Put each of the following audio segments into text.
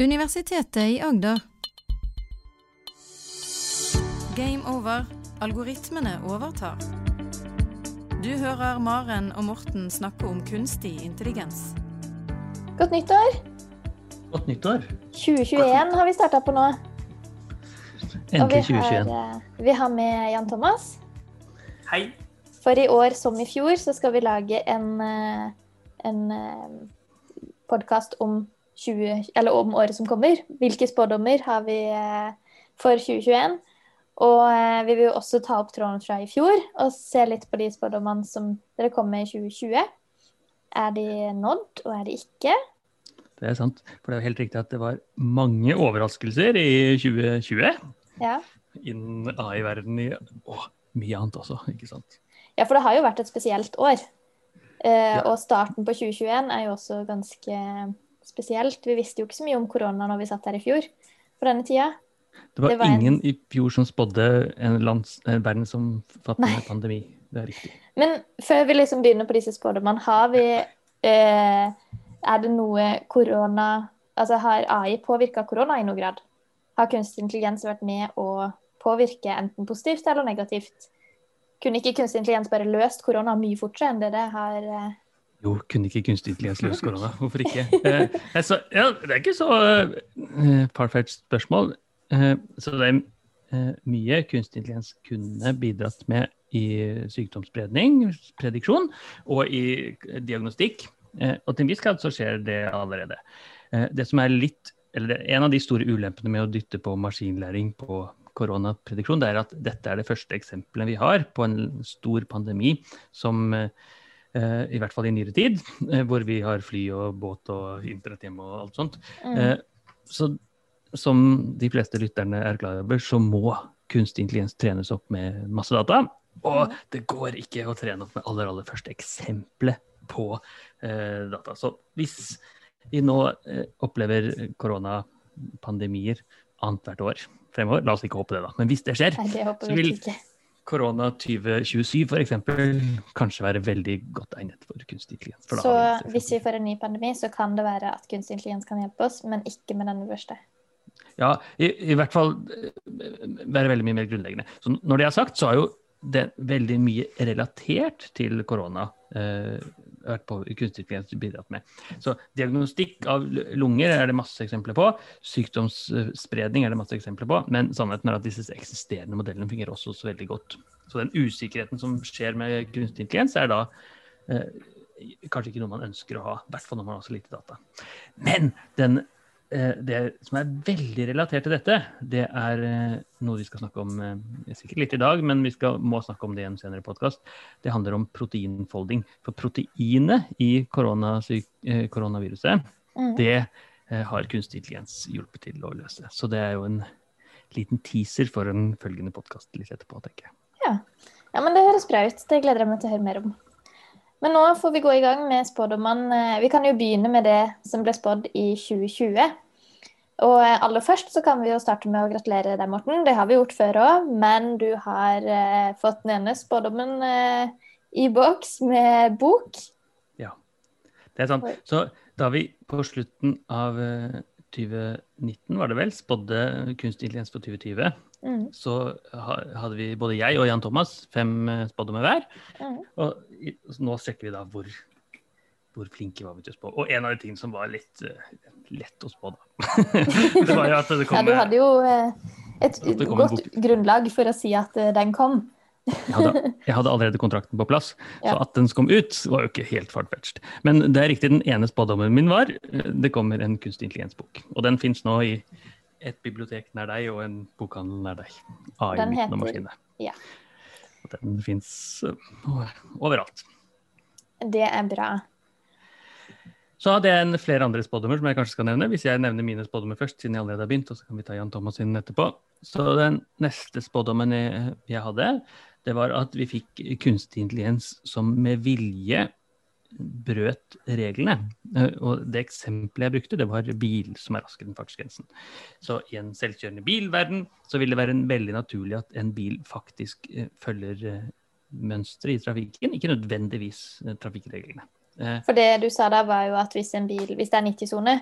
Universitetet i Agder. Game over. Algoritmene overtar. Du hører Maren og Morten snakke om kunstig intelligens. Godt nyttår! Godt nyttår. 2021 har vi starta på nå. Og Endelig vi har, 2021. eh, vi har med Jan Thomas. Hei. For i år som i fjor så skal vi lage en, eh, en podkast om, 20 eller om året som kommer. Hvilke spådommer har vi eh, for 2021? Og eh, vi vil jo også ta opp tråden fra i fjor og se litt på de spådommene som dere kom med i 2020. Er de nådd, og er de ikke? Det er sant. For det er jo helt riktig at det var mange overraskelser i 2020. Ja. Innen AI-verden i og mye annet også, ikke sant. Ja, for det har jo vært et spesielt år. Eh, Ja. Og starten på 2021 er jo også ganske spesielt. Vi visste jo ikke så mye om korona når vi satt her i fjor på denne tida. Det var, Det var en- ingen i fjor som spådde en, lands, en verdensomfattende pandemi. Det er riktig. Men før vi liksom begynner på disse spådommene, har vi eh, Er det noe korona Altså har AI påvirka korona i noen grad? Har kunstig intelligens vært med å påvirke enten positivt eller negativt? Kunne ikke kunstig intelligens bare løst korona mye fortere enn det det har eh, Jo, kunne ikke kunstig intelligens løse korona? Hvorfor ikke? Eh, altså, ja, det er ikke så eh, farfetched spørsmål. Eh, så det er eh, mye kunstig intelligens kunne bidratt med i sykdomsspredning, prediksjon, og i diagnostikk. Eh, og til en viss grad så skjer det allerede. Eh, det som er litt, eller En av de store ulempene med å dytte på maskinlæring på koronaprediksjon, det er at dette er det første eksempelet vi har på en stor pandemi som eh, Eh, I hvert fall i nyere tid, eh, hvor vi har fly og båt og internett hjemme og alt sånt. mm. Eh, så som de fleste lytterne er klar over, så må kunstig intelligens trenes opp med masse data. Og det går ikke å trene opp med aller, aller første eksempelet på eh, data. Så hvis vi nå eh, opplever koronapandemier annethvert år fremover, la oss ikke håpe det, da, men hvis det skjer, Nei, det så vi vil- ikke. Korona 2027 f.eks. kanskje være veldig godt egnet for kunstig intelligens. for Så hvis vi får en ny pandemi, så kan det være at kunstig intelligens kan hjelpe oss, men ikke med denne første. Ja, i, i hvert fall eh, være veldig mye mer grunnleggende. Så når det er sagt, så har jo det er veldig mye relatert til korona eh, på kunstig bidratt med. Så diagnostikk av lunger er det masse eksempler på. Sykdomsspredning er det masse eksempler på. Men sannheten er at disse eksisterende modellene fungerer også så veldig godt. Så den usikkerheten som skjer med kunstig intelligens, er da eh, kanskje ikke noe man ønsker å ha. I hvert fall når man har så lite data. Men den det som er veldig relatert til dette, det er eh, noe vi skal snakke om eh, sikkert litt i dag, men vi skal, må snakke om det i en senere podkast. Det handler om proteinfolding. For proteinet i eh, koronaviruset, Mm. det eh, har kunstig intelligens hjulpet til å løse. Så det er jo en liten teaser for en følgende podkast litt etterpå, tenker jeg. Ja. ja, men det høres bra ut. Det gleder jeg meg til å høre mer om. Men nå får vi gå i gang med spådommene. Vi kan jo begynne med det som ble spådd i 2020. Og aller først så kan vi jo starte med å gratulere deg, Morten. Det har vi gjort før òg, men du har eh, fått den ene spådommen eh, i boks med bok. Ja, Det er sant. Så da vi på slutten av eh, 2019, var det vel, spådde kunstig intelligens for 2020, Mm. så hadde vi både jeg og Jan Thomas fem eh, spådommer hver. Mm. Og nå sjekker vi da hvor, hvor flinke var vi til å spå. Og en av de tingene som var litt uh, lett å spå, da. det var jo at det Ja, du hadde jo eh, et kom godt grunnlag for å si at den kom. jeg, hadde, jeg hadde allerede kontrakten på plass, Ja. så at den kom ut, var jo ikke helt fartfetched. Men det er riktig, den ene spådommen min var det kommer en kunstig intelligens-bok. Og den fins nå i et bibliotek nær deg og en bokhandel nær deg. AI Den heter- maskine. ja. Den fins overalt. Det er bra. Så hadde jeg en flere andre spådommer som jeg kanskje skal nevne. Hvis jeg nevner mine spådommer først, siden jeg allerede har begynt, og så kan vi ta Jan Thomas sin etterpå. Så den neste spådommen jeg, jeg hadde, det var at vi fikk kunstig intelligens som med vilje brøt reglene. Eh, Og det eksempelet jeg brukte, det var bil som er raskere enn fartsgrensen. Så i en selvkjørende bilverden så vil det være en veldig naturlig at en bil faktisk eh, følger eh, mønsteret i trafikken, ikke nødvendigvis trafikkreglene. For det du sa da, var jo at hvis en bil, hvis det er 90-sone,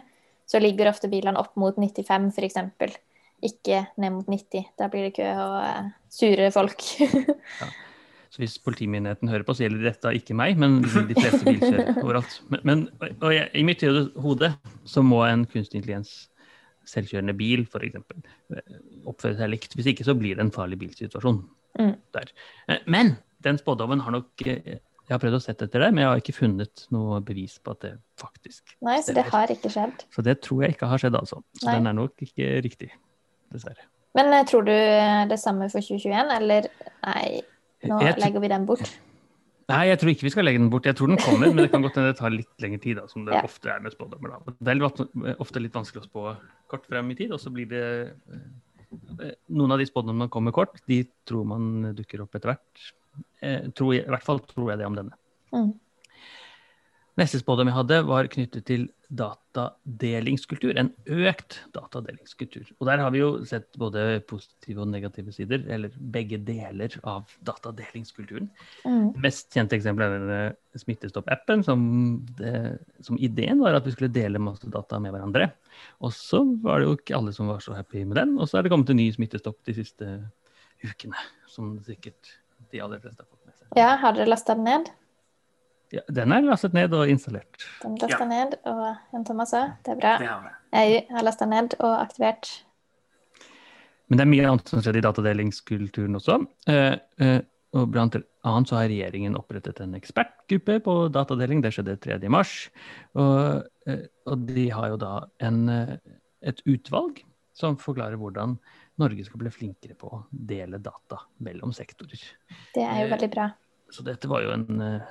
så ligger ofte bilene opp mot 95 f.eks. Ikke ned mot 90. Da blir det kø og sure folk. Så hvis politimyndigheten hører på, så gjelder dette ikke meg, men de fleste bilkjører overalt. Men, men og jeg, i mitt hode så må en kunstig intelligens selvkjørende bil f.eks. oppføre seg likt. Hvis ikke så blir det en farlig bilsituasjon Mm. der. Eh, Men den spådommen har nok eh, Jeg har prøvd å sette etter det, men jeg har ikke funnet noe bevis på at det faktisk Nei, så det har ikke skjedd. Så det tror jeg ikke har skjedd, altså. Så Nei. den er nok ikke riktig, dessverre. Men eh, tror du det samme for 2021, eller nei, nå Jeg legger vi den bort? Nei, jeg tror ikke vi skal legge den bort. Jeg tror den kommer, men det kan godt hende det tar litt lengre tid, da, som det Ja. ofte er med spådommer. Da. Det er ofte litt vanskelig å spå kort frem i tid, og så blir det eh, Noen av de spådommene kommer kort, de tror man dukker opp etter hvert. Eh, tror jeg, I hvert fall tror jeg det om denne. Mm. Neste spådom jeg hadde, var knyttet til datadelingskultur. En økt datadelingskultur. Og der har vi jo sett både positive og negative sider, eller begge deler av datadelingskulturen. Mm. Mest kjente eksempel er denne Smittestopp-appen, som, som ideen var at vi skulle dele masse data med hverandre. Og så var det jo ikke alle som var så happy med den, og så er det kommet en ny Smittestopp de siste ukene, som sikkert de aller fleste har fått med seg. Ja, har dere lasta den ned? Ja, den er lastet ned og installert. Den lasta Ja. ned, og Jan Thomas òg. Det er bra. Det har vi. Jeg har lasta ned og aktivert. Men det er mye annet som skjedde i datadelingskulturen også. Eh, eh, og blant annet så har regjeringen opprettet en ekspertgruppe på datadeling. Det skjedde 3. mars. Og, eh, og de har jo da en, eh, et utvalg som forklarer hvordan Norge skal bli flinkere på å dele data mellom sektorer. Det er jo veldig bra. Så dette var jo en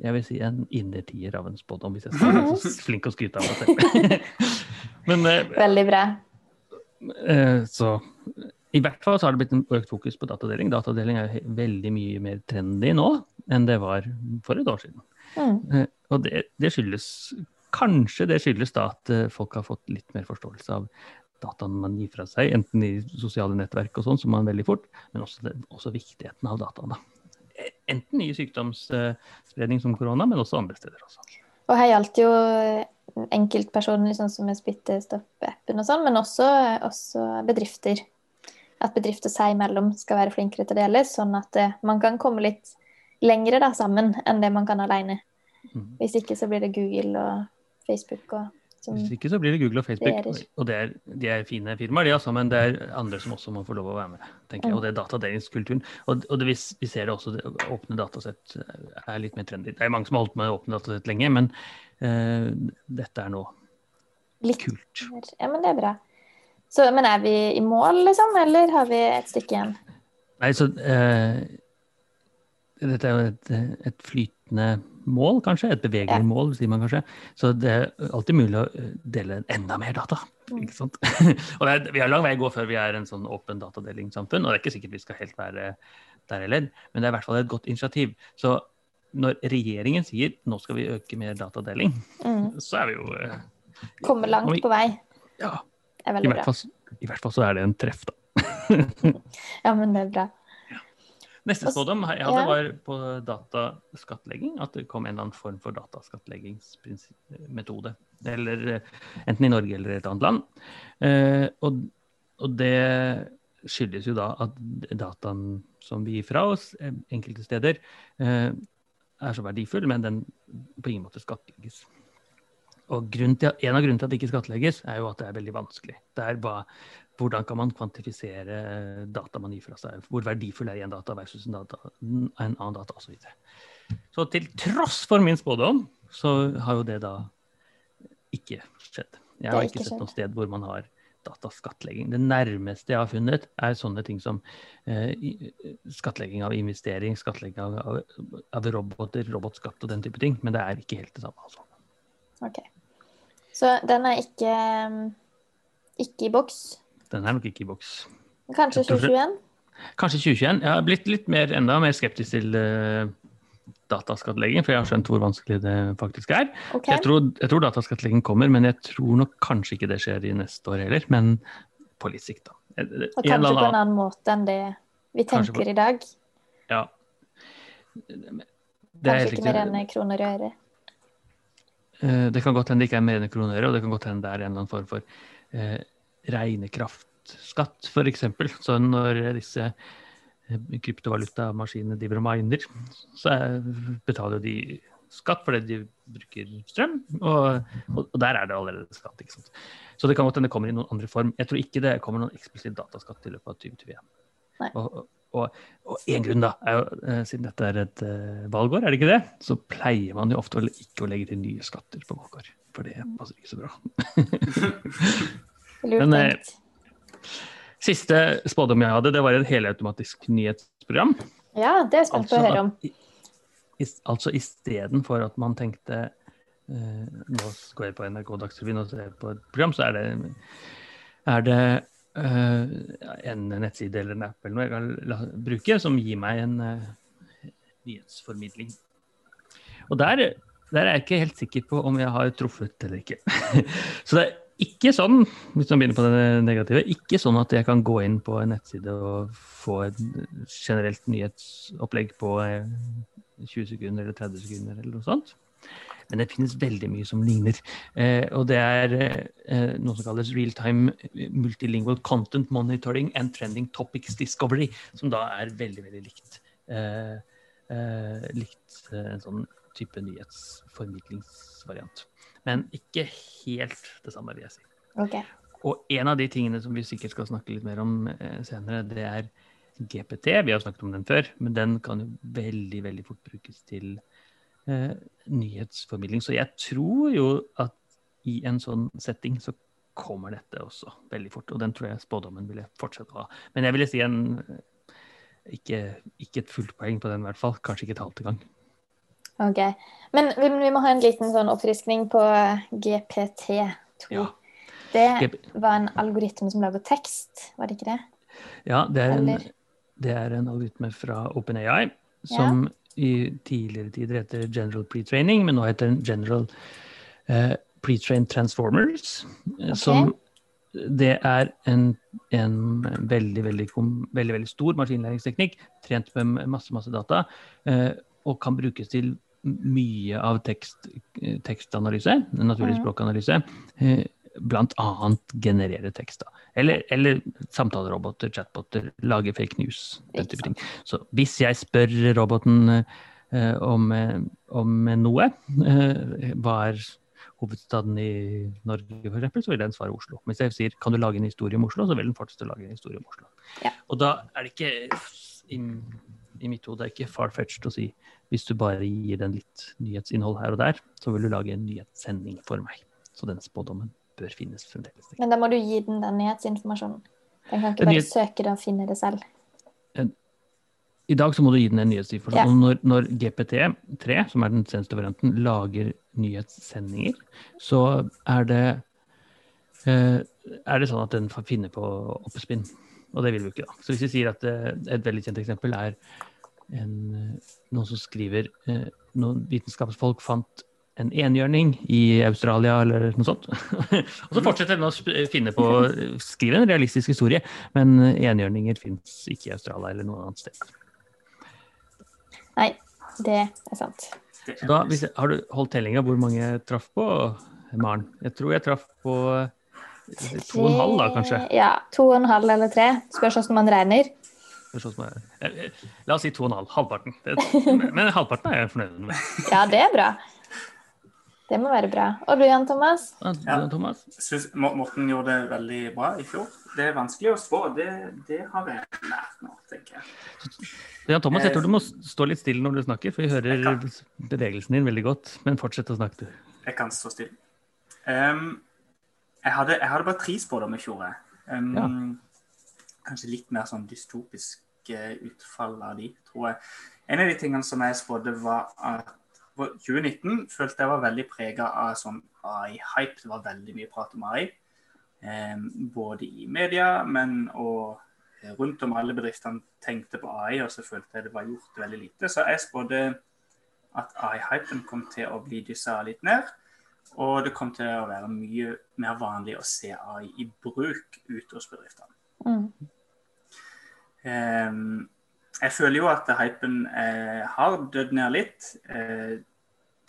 jeg vil si en innertier av en spådom, hvis jeg skal være så flink å skryte av meg selv. Men eh, Veldig bra. Eh, Så i hvert fall så har det blitt en økt fokus på datadeling. Datadeling er jo veldig mye mer trendy nå enn det var for et år siden. Mm. Eh, Og det, det skyldes Kanskje det skyldes da at folk har fått litt mer forståelse av dataen man gir fra seg, enten i sosiale nettverk og sånn, som man veldig fort, men også, det, også viktigheten av dataen. da. Eh, Enten i sykdomsspredning som korona, men også andre steder. også. Og her gjaldt jo enkeltpersoner, sånn som med Spyttestopp-appen og sånn, men også, også bedrifter. At bedrifter seg imellom skal være flinkere til å dele, sånn at eh, man kan komme litt lengre da, sammen enn det man kan alene. Mhm. Hvis ikke så blir det Google og Facebook og Hvis ikke så blir det Google og Facebook, og det er, de er fine firmaer, de også, men det er andre som også må få lov å være med. tenker jeg, Og det er datadelingskulturen. Og, og det, vi, vi ser det også, det, åpne datasett er litt mer trendy. Det er mange som har holdt med åpne datasett lenge, men uh, dette er nå litt kult. Ja, men det er bra. Så, men er vi i mål, liksom, eller har vi et stykke igjen? Nei, så uh, Dette er jo et, et flytende mål, kanskje. Et bevegelig mål, sier man kanskje. Så det er alltid mulig å eh, dele enda mer data. Mm. ikke sant? og det er, vi har lang vei å gå før vi er en sånn åpen datadelingssamfunn, og det er ikke sikkert vi skal helt være der heller, men det er i hvert fall et godt initiativ. Så når regjeringen sier nå skal vi øke mer datadeling, Mm. så er vi jo eh, Kommer langt vi, på vei. ja, Det er i veldig bra. I hvert fall så er det en treff, da. Ja, men det er bra. Neste spådom jeg hadde var på dataskattlegging. At det kom en eller annen form for dataskattleggingsmetode. Eller eh, enten i Norge eller et annet land. Eh, og, og det skyldes jo da at dataen som vi gir fra oss eh, enkelte steder, eh, er så verdifull, men den på ingen måte skattlegges. Og til, En av grunnene til at det ikke skattlegges, er jo at det er veldig vanskelig. Det er bare, Hvordan kan man kvantifisere data man gir fra seg? Hvor verdifull er en data versus en, data, en annen data osv. Så, videre. så til tross for min spådom, så har jo det da ikke skjedd. Jeg har ikke ikke sett noe sted hvor man har dataskattlegging. Det nærmeste jeg har funnet, er sånne ting som eh, skattlegging av investering, skattlegging av, av, av roboter, robotskatt og den type ting. Men det er ikke helt det samme. Altså. Ok. Så den er ikke, ikke i boks. Den er nok ikke i boks. Kanskje Jeg tror det- 2021? Kanskje 2021. Jeg har blitt litt mer, enda mer skeptisk til uh, dataskattlegging, for jeg har skjønt hvor vanskelig det faktisk er. Okay. Jeg, tror, jeg tror dataskattlegging kommer, men jeg tror nok kanskje ikke det skjer i neste år heller. Men på litt sikt, da. Og eller kanskje på en annen- måte enn det vi tenker på- i dag. Ja. Det Kanskje ikke mer enn kroner og øre. eh, Det kan godt hende det ikke er mer enn kroner, og det kan godt hende det er en eller annen form for eh, regnekraftskatt, f.eks. Så når disse eh, kryptovalutamaskinene driver og miner, så er, betaler de skatt fordi de bruker strøm, og, og, der er det allerede skatt. ikke sant? Så det kan godt hende det kommer i noen andre form. Jeg tror ikke det kommer noen eksplisitt dataskatt i løpet av 2021. Og, og, og en grunn, da, er jo, eh, siden dette er et uh, valgår, er det ikke det? Så pleier man jo ofte å, ikke å legge til nye skatter på valgår. For det passer ikke så bra. Men eh, siste spådom jeg hadde, det var en helautomatisk nyhetsprogram. Ja, det er jeg spent på å høre om. Altså, altså istedenfor at man tenkte eh, Nå går jeg på NRK Dagsrevyen og ser på et program, så er det, er det uh, en nettside eller en app eller noe jeg kan bruke, som gir meg en uh, nyhetsformidling. Og der, der, er jeg ikke helt sikker på om jeg har truffet eller ikke. Så det er ikke sånn, hvis man begynner på det negative, ikke sånn at jeg kan gå inn på en nettside og få et generelt nyhetsopplegg på 20 sekunder eller 30 sekunder eller noe sånt. Men det finnes veldig mye som ligner. Eh, og det er eh, noe som kalles real-time multilingual content monitoring and trending topics discovery, som da er veldig, veldig likt. Eh, eh likt eh, en sånn type nyhetsformidlingsvariant. Men ikke helt det samme, vil jeg si. Okay. Og en av de tingene som vi sikkert skal snakke litt mer om eh, senere, det er GPT. Vi har snakket om den før, men den kan jo veldig, veldig fort brukes til eh, nyhetsformidling. Så jeg tror jo at i en sånn setting så kommer dette også veldig fort. Og den tror jeg spådommen ville fortsette å ha. Men jeg ville si en ikke, ikke et fullt poeng på den, i hvert fall. Kanskje ikke et halvt gang. Ok. Men vi, vi, må ha en liten sånn oppfriskning på GPT2. Ja. Det var en algoritme som lager tekst, var det ikke det? Ja, det er, en, det er en algoritme fra OpenAI som ja i tidligere tider heter General Pre-Training, men nå heter den General uh, Pre-Trained Transformers. Eh, okay. Som det er en, en veldig, veldig, veldig, veldig, stor maskinlæringsteknikk, trent med masse, masse data, eh, og kan brukes til mye av tekst, tekstanalyse, naturlig språkanalyse. bl.a. blant annet generere tekst. Eller, eller samtaleroboter, chatboter, lage fake news, den type ting. Så hvis jeg spør roboten eh, om, eh, om, noe, eh, hva er hovedstaden i Norge f.eks., så vil den svare Oslo. Hvis jeg sier kan du lage en historie om Oslo, så vil den fortsette å lage en historie om Oslo. Ja. Og da er det ikke i mitt hode er ikke far-fetched å si hvis du bare gir den litt nyhetsinnhold her og der, så vil du lage en nyhetssending for meg. Så den spådommen bør finnes fremdeles. Men da må du gi den den nyhetsinformasjonen. Den kan ikke bare nyhet... søke det og finne det selv. I dag så må du gi den en nyhetsinformasjon. Ja. Når, når GPT3, som er den seneste varianten, lager nyhetssendinger, så er det, eh, er det sånn at den finner på oppspinn. Og det vil vi ikke, da. Så hvis vi sier at eh, et veldig kjent eksempel er en, noen som skriver eh, Noen vitenskapsfolk fant en enhjørning i Australia eller noe sånt. og så fortsetter den å finne på skrive en realistisk historie, men enhjørninger fins ikke i Australia eller noe annet sted. Nei, det er sant. Da, hvis, har du holdt tellinga hvor mange jeg traff på, Maren? Jeg tror jeg traff på to og en halv, da, kanskje? Ja, to og en halv eller tre. Spørs hvordan man regner. La oss si to og en halv. Halvparten. Men halvparten er jeg fornøyd med. Ja, det er bra. Det må være bra. Og du Jan Thomas? Ja, Thomas? Synes, Morten gjorde det veldig bra i fjor. Det er vanskelig å spå. Det, det har vi lært nå, tenker jeg. Jan Thomas, jeg tror du må stå litt stille når du snakker, for vi hører bevegelsen din veldig godt. Men fortsett å snakke, du. Jeg kan stå stille. Um, jeg, hadde, jeg, hadde, bare tre spådommer i fjor. Um, ja. Kanskje litt mer sånn dystopisk utfall av de, tror jeg. En av de tingene som jeg spådde, var at 2019 følte jeg var veldig prega av sånn AI-hype. Det var veldig mye prat om AI. Um, både i media, men og rundt om alle bedriftene tenkte på AI, og så følte jeg det var gjort veldig lite. Så jeg spådde at AI-hypen kom til å bli dyssa litt ned. Og det kom til å være mye mer vanlig å se AI i bruk ute hos bedriftene. Mm. Um, jeg føler jo at hypen eh, har dødd ned litt. Eh,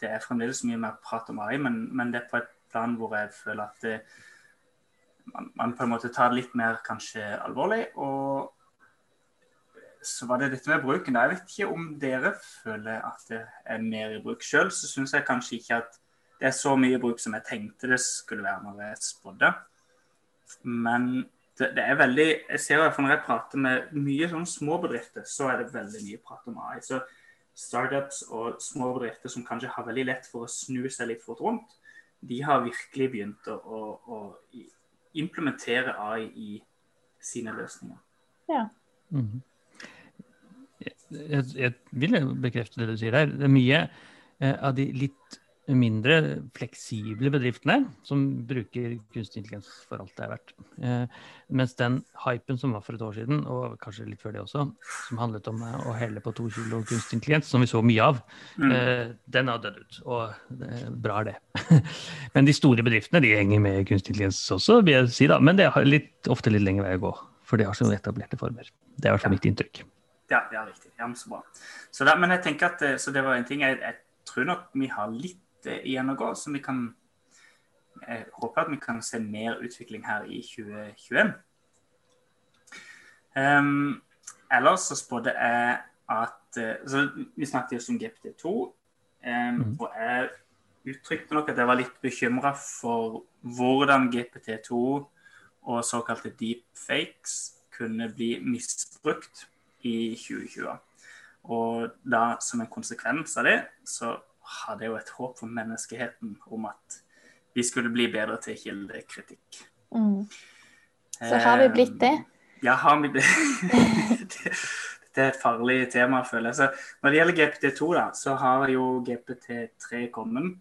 det er fremdeles mye mer prat om AI, men, men det er på et plan hvor jeg føler at det, man, man, på en måte tar det litt mer kanskje alvorlig. Og så var det dette med bruken. Jeg vet ikke om dere føler at det er mer i bruk. Sjøl så syns jeg kanskje ikke at det er så mye bruk som jeg tenkte det skulle være når jeg spådde. Men det, det, er veldig Jeg ser jo når jeg prater med mye sånn små bedrifter, så er det veldig mye prat om AI. Så startups og små bedrifter som kanskje har veldig lett for å snu seg litt fort rundt, de har virkelig begynt å, å, å implementere AI i sine løsninger. Ja. Mm -hmm. jeg, jeg, vil bekrefte det du sier der. Det er mye eh, av de litt mindre fleksible bedriftene som bruker kunstig intelligens for alt det er verdt. Eh, mens den hypen som var for et år siden, og kanskje litt før det også, som handlet om eh, å helle på to kilo kunstig intelligens, som vi så mye av, mm. eh, den har dødd ut. Og det er bra, det. Men de store bedriftene de henger med kunstig intelligens også, vil jeg si da. Men det har litt, ofte litt lengre vei å gå, for de har sånne etablerte former. Det er i hvert fall mitt inntrykk. Ja, ja riktig. Ja, men så bra. Så, da, men jeg tenker at, eh, så det var en ting jeg, jeg tror nok vi har litt igjen å gå. Så vi kan jeg håper at vi kan se mer utvikling her i 2021. Um, ehm, ellers så spådde jeg at eh, så Vi snakket jo om GPT2. Um, mm. Og jeg uttrykte nok at jeg var litt bekymra for hvordan GPT2 og såkalte deepfakes kunne bli misbrukt i 2020. Og da som en konsekvens av det, så hadde jeg jo et håp for menneskeheten om at vi skulle bli bedre til kildekritikk. Mm. Så har vi blitt det? Eh, ja, har vi det? det er et farlig tema, føler jeg. Så når det gjelder GPT2, da, så har jo GPT3 kommet.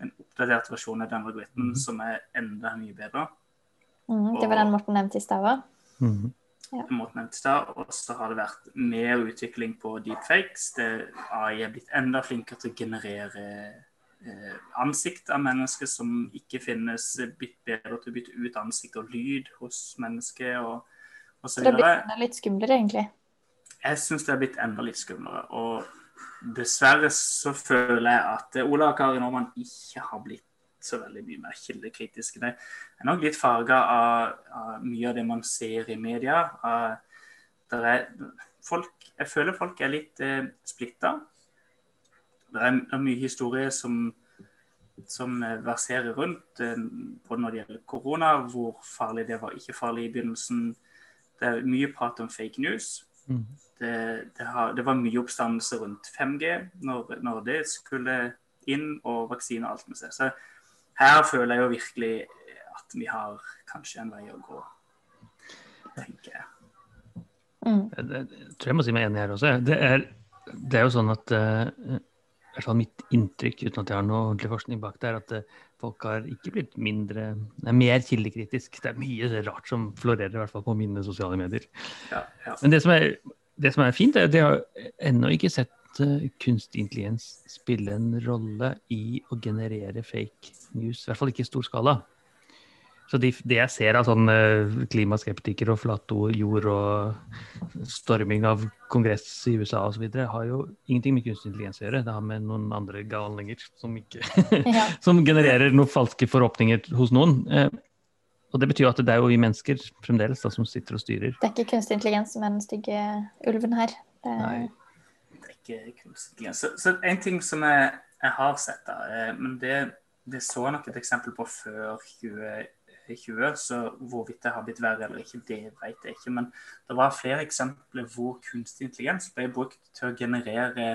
En oppdatert versjon av den algoritmen mm. som er enda mye bedre. Mm, det var den Morten nevnte i stad mm. Og så har det vært mer utvikling på deepfakes. Det, AI er blitt enda flinkere til å generere eh, ansikt av mennesker som ikke finnes. Blitt bedre til å bytte ut ansikt og lyd hos mennesker og, osv. det har blitt enda litt skumlere, egentlig? Jeg syns det har blitt enda litt skumlere. Og dessverre så føler jeg at Ola og Kari Normann ikke har blitt så veldig mye mer kildekritiske. Det er nok litt farga av, av, mye av det man ser i media. Er, folk, jeg føler folk er litt eh, splitta. Det er, er mye historie som, som verserer rundt, eh, både når det gjelder korona, hvor farlig det var, ikke farlig i begynnelsen. Det er mye prat om fake news. Mm. Det, det, har, det, var mye oppstandelse rundt 5G når, når, det skulle inn, og vaksine og alt med seg. Så her føler jeg jo virkelig at vi har kanskje en vei å gå, tenker jeg. Mm. Jeg, tror jeg må si meg enig her også. Det er, det er jo sånn at uh, i hvert fall mitt inntrykk, uten at jeg har noe ordentlig forskning bak det, er at uh, folk har ikke blitt mindre Det er mer kildekritisk. Det er mye rart som florerer, i hvert fall på mine sosiale medier. Ja, ja. Men det som, er, det som, er, fint, er at jeg har ennå ikke sett kunstig intelligens spille en rolle i å generere fake news, i hvert fall ikke i stor skala. Så de, det jeg ser av sånne uh, klimaskeptikere og flato jord og storming av kongress i USA osv., har jo ingenting med kunstig intelligens å gjøre. Det har med noen andre galninger som, ja. som genererer noen falske forhåpninger hos noen. Uh, og det betyr at det er jo vi mennesker fremdeles da, som sitter og styrer. Det er ikke kunstig intelligens som er den stygge ulven her. Det. Nei, ikke kunstig intelligens. Så, så en ting som jeg, jeg har sett, da, eh, men det det så nok et eksempel på før 2020, så hvorvidt det har blitt verre eller ikke, det vet jeg ikke. Men det var flere eksempler hvor kunstig intelligens ble brukt til å generere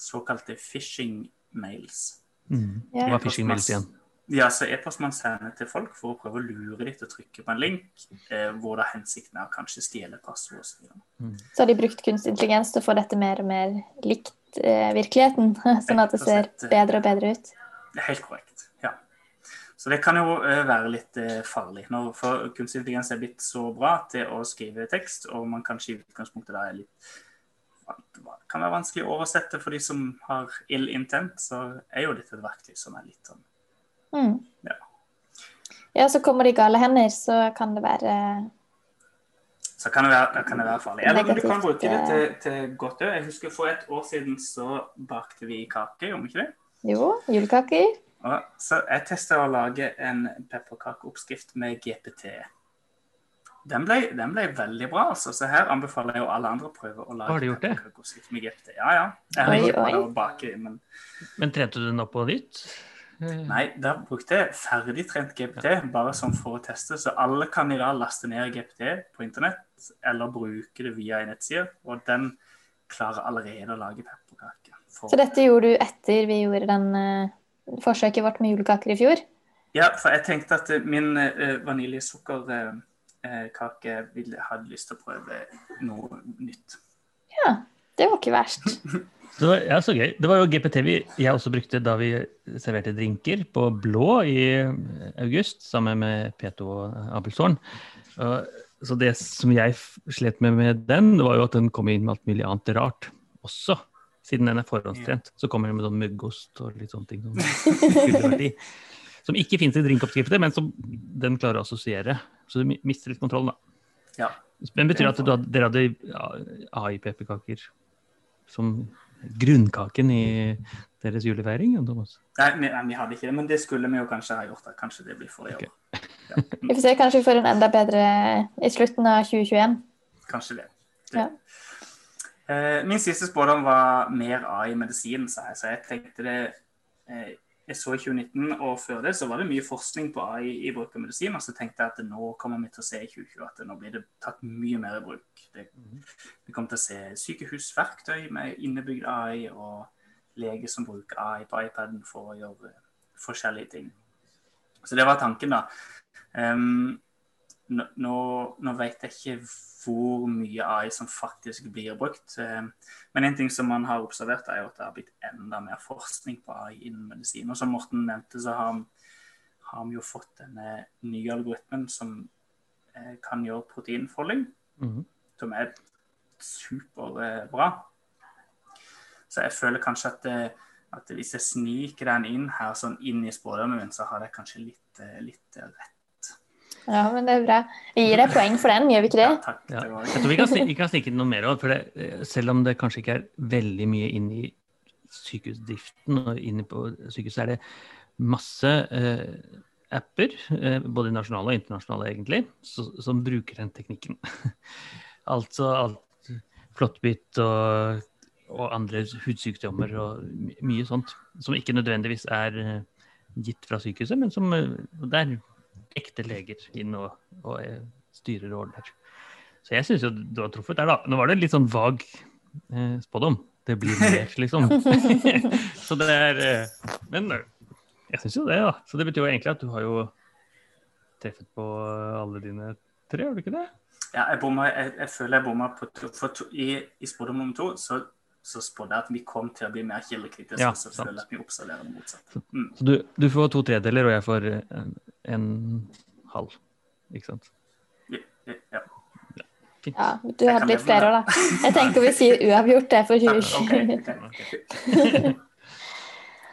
såkalte phishing-mails. Mm. Yeah. Det var phishing-mails igjen? Ja, så E-post man sender til folk for å prøve å lure dem til å trykke på en link, eh, hvor da hensikten er å kanskje stjele passord osv. Mm. Så har de brukt kunstig intelligens til å få dette mer og mer likt eh, virkeligheten, sånn at det ser eh, bedre og bedre ut? Helt korrekt. ja. Så det kan jo eh, være litt eh, farlig. Når for kunstig intelligens er blitt så bra til å skrive tekst, og man kanskje i utgangspunktet da er litt kan være vanskelig å oversette for de som har ill intent, så er jo dette et verktøy som er litt sånn mm. ja. ja. så kommer det i gale hender, så kan det være så kan det være, kan det være farlig. Eller du kan bruke det til, til godt òg. Jeg husker For et år siden så bakte vi kake, gjorde vi ikke det? Jo, julekaker. Og, så jeg testa å lage en pepperkakeoppskrift med GPT. Den ble, den ble veldig bra, altså. Så her anbefaler jeg jo alle andre å prøve å lage Har du gjort det? med GPT. Ja, ja. Jeg har Oi, oi. å bake, men Men trente du den opp på nytt? Eh, Nei, da brukte jeg ferdigtrent GPT bare sånn for å teste. Så alle kan i dag laste ned GPT på internett eller bruke det via en nettside. Og den klarer allerede å lage pepperkaker. For- Så dette gjorde du etter vi gjorde den uh, forsøket vårt med julekaker i fjor? Ja, for jeg tenkte at eh, min uh, vaniljesukkerkake ville hadde lyst til å prøve noe nytt. Ja, det var ikke verst. Så det var, ja, så gøy. Det var jo GPT vi, jeg også brukte da vi serverte drinker på Blå i august, sammen med P2 og Abelsorn. Så det som jeg slet med med den, det var jo at den kom inn med alt mulig annet rart også. Siden den er forhåndstrent, så kommer den med sånn muggost og litt sånne ting. Som, som ikke finnes i drinkoppskrifter, men som den klarer å assosiere. Så du mister litt kontrollen, da. Ja. Men betyr det at du hadde, dere hadde AI-pepperkaker som grunnkaken i deres julefeiring? Thomas? Nei, vi, nei, vi hadde ikke det, men det skulle vi jo kanskje ha gjort. da. Kanskje det blir for i år. Ok. Vi får se, kanskje vi får en enda bedre i slutten av 2021. Kanskje det. Ja. Eh, min siste spådom var mer AI i medisin, sa jeg. Så jeg tenkte det eh, Jeg så i 2019, og før det så var det mye forskning på AI i bruk av medisin. Og så tenkte jeg at nå kommer vi til å se i 2020 at nå blir det tatt mye mer i bruk. Det, vi kommer til å se sykehusverktøy med innebygd AI, og leger som bruker AI på iPaden for å gjøre forskjellige ting. Så det var tanken, da. Nå, nå, nå vet jeg ikke hvor mye AI som faktisk blir brukt. eh, Men en ting som man har observert, er jo at det har blitt enda mer forskning på AI innen medisin. Og som Morten nevnte, så har, har vi jo fått denne nye algoritmen som eh, kan gjøre proteinfolding, Mhm. som er superbra. Så jeg føler kanskje at, at hvis jeg sniker den inn her, sånn inn i spådommen min, så har jeg kanskje litt, eh, litt rett. Ja, men det er bra. Vi gir deg poeng for den, gjør vi ikke det? takk. Ja. Det Jeg tror vi kan, vi kan snike inn noe mer òg, for eh, selv om det kanskje ikke er veldig mye inn i sykehusdriften og inne på sykehuset, er det masse eh, apper, eh, både nasjonale og internasjonale egentlig, så, som bruker den teknikken. altså alt flåttbitt og, og andre hudsykdommer og mye sånt, som ikke nødvendigvis er eh, gitt fra sykehuset, men som eh, det er ekte leger inn og, og eh, styrer og ordner. Så jeg syns jo du har truffet der, da. Nå var det litt sånn vag eh, spådom. Det blir mer, liksom. så det er eh, Men eh, jeg syns jo det, da. Så det betyr jo egentlig at du har jo treffet på alle dine tre, har du ikke det? Ja, jeg, bomma, jeg, jeg føler jeg bomma på to. For to, i, i spådom nummer to så, så spådde jeg at vi kom til å bli mer kildekritiske. Ja, så føler jeg at vi observerer det motsatte. Mm. Så du, du får to tredeler, og jeg får eh, en, en halv. Ikke sant? Ja, ja. Ja, du Jeg hadde litt flere år, da. Jeg tenker vi sier uavgjort det for Ja, 2020. ok, ok.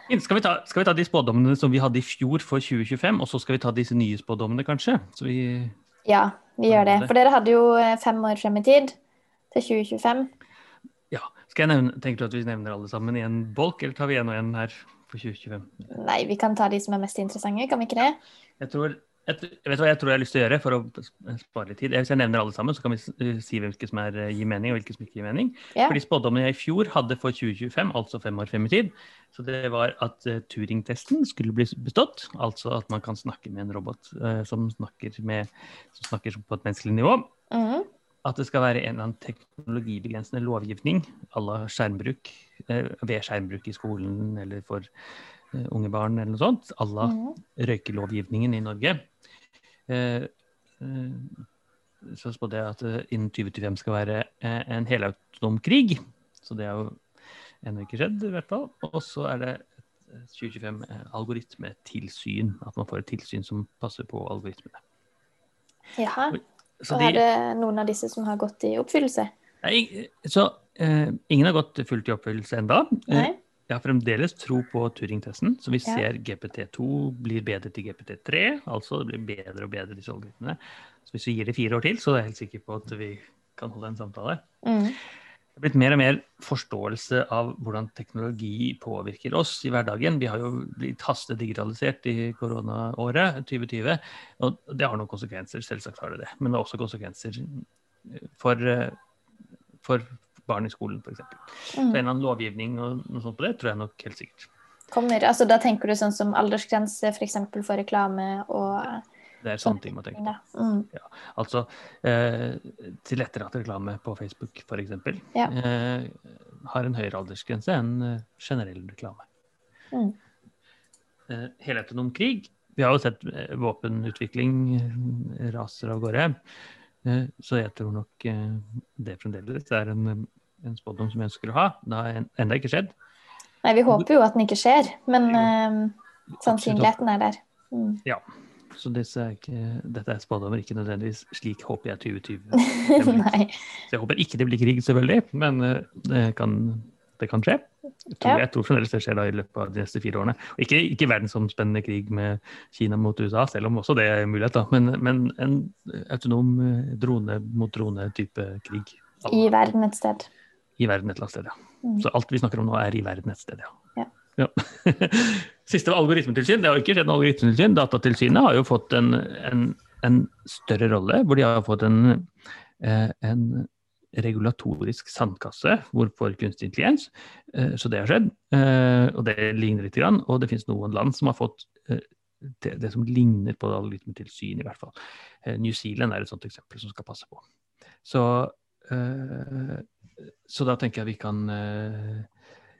Fint. Skal vi, ta, skal vi ta de spådommene som vi hadde i fjor for 2025, og så skal vi ta disse nye spådommene, kanskje? Så vi Ja, vi gjør det. For dere hadde jo eh, fem år frem i tid, til 2025. Ja. Skal jeg nevne, tenker du at vi nevner alle sammen i en bolk, eller tar vi en og en her for 2025? Nei, vi kan ta de som er mest interessante, kan vi ikke det? Jeg tror, jeg, vet hva jeg tror jeg har lyst til å gjøre for å spare litt tid? Hvis jeg nevner alle sammen, så kan vi eh, si hvilke som er, eh, gir mening, og hvilke som ikke gir mening. Ja. Fordi spådommene jeg i fjor hadde for 2025, altså fem år frem i tid, så det var at uh, Turing-testen skulle bli bestått. Altså at man kan snakke med en robot uh, som, snakker med, som snakker på et menneskelig nivå. Mhm. At det skal være en eller annen teknologibegrensende lovgivning à la skjermbruk, eh, ved skjermbruk i skolen eller for eh, unge barn eller noe sånt. À la Mhm. røykelovgivningen i Norge. Eh, så spådde jeg at det innen 2025 skal være en helautonom krig. Så det er jo ennå ikke skjedd, i hvert fall. Og så er det eh, 2025 eh, algoritmetilsyn. At man får et tilsyn som passer på algoritmene. Jaha. Så Og er det noen av disse som har gått i oppfyllelse? Nei, så eh, ingen har gått fullt i oppfyllelse enda. Eh, Nei? jeg har fremdeles tro på Turing-testen, så vi Ja. ser GPT2 blir bedre til GPT3. Altså det blir bedre og bedre, disse algoritmene. Så hvis vi gir det fire år til, så er jeg helt sikker på at vi kan holde en samtale. Mhm. Det er blitt mer og mer forståelse av hvordan teknologi påvirker oss i hverdagen. Vi har jo blitt hastedigitalisert i koronaåret 2020, og det har noen konsekvenser, selvsagt har det det. Men det har også konsekvenser for, for barn i skolen, f.eks. Mm. Så en eller annen lovgivning og noe sånt på det tror jeg nok helt sikkert. Kommer, altså Da tenker du sånn som aldersgrense f.eks. For, for reklame og det er sånne ting man tenker på. Mm. Ja, altså eh, tilrettelagt reklame på Facebook f.eks. Ja. Eh, har en høyere aldersgrense enn eh, generell reklame. Mm. Eh, helautonom krig. Vi har jo sett eh, våpenutvikling eh, raser av gårde. Eh, så jeg tror nok det fremdeles er en, en spådom som jeg ønsker å ha. Det har ennå ikke skjedd. Nei, vi håper jo at den ikke skjer, men sannsynligheten er der. Mm. Ja. Så disse er ikke, dette er spådommer, ikke nødvendigvis slik håper jeg 2020 Nei. Så jeg håper ikke det blir krig, selvfølgelig, men eh, det kan, det kan skje. Jeg tror, ja. jeg tror fremdeles det skjer da i løpet av de neste fire årene. Og ikke, ikke verdensomspennende krig med Kina mot USA, selv om også det er mulighet, da. Men, men en autonom eh, drone mot drone-type krig. I verden et sted. I verden et eller annet sted, ja. Mm. Så alt vi snakker om nå, er i verden et sted, ja. ja. ja. Siste algoritmetilsyn, det har ikke skjedd noe algoritmetilsyn. Datatilsynet har jo fått en, en, en, større rolle, hvor de har fått en, eh, en regulatorisk sandkasse for kunstig intelligens. Eh, så det har skjedd, eh, og det ligner litt. Og det finnes noen land som har fått det, det som ligner på algoritmetilsyn, i hvert fall. New Zealand er et sånt eksempel som skal passe på. Så, så da tenker jeg vi kan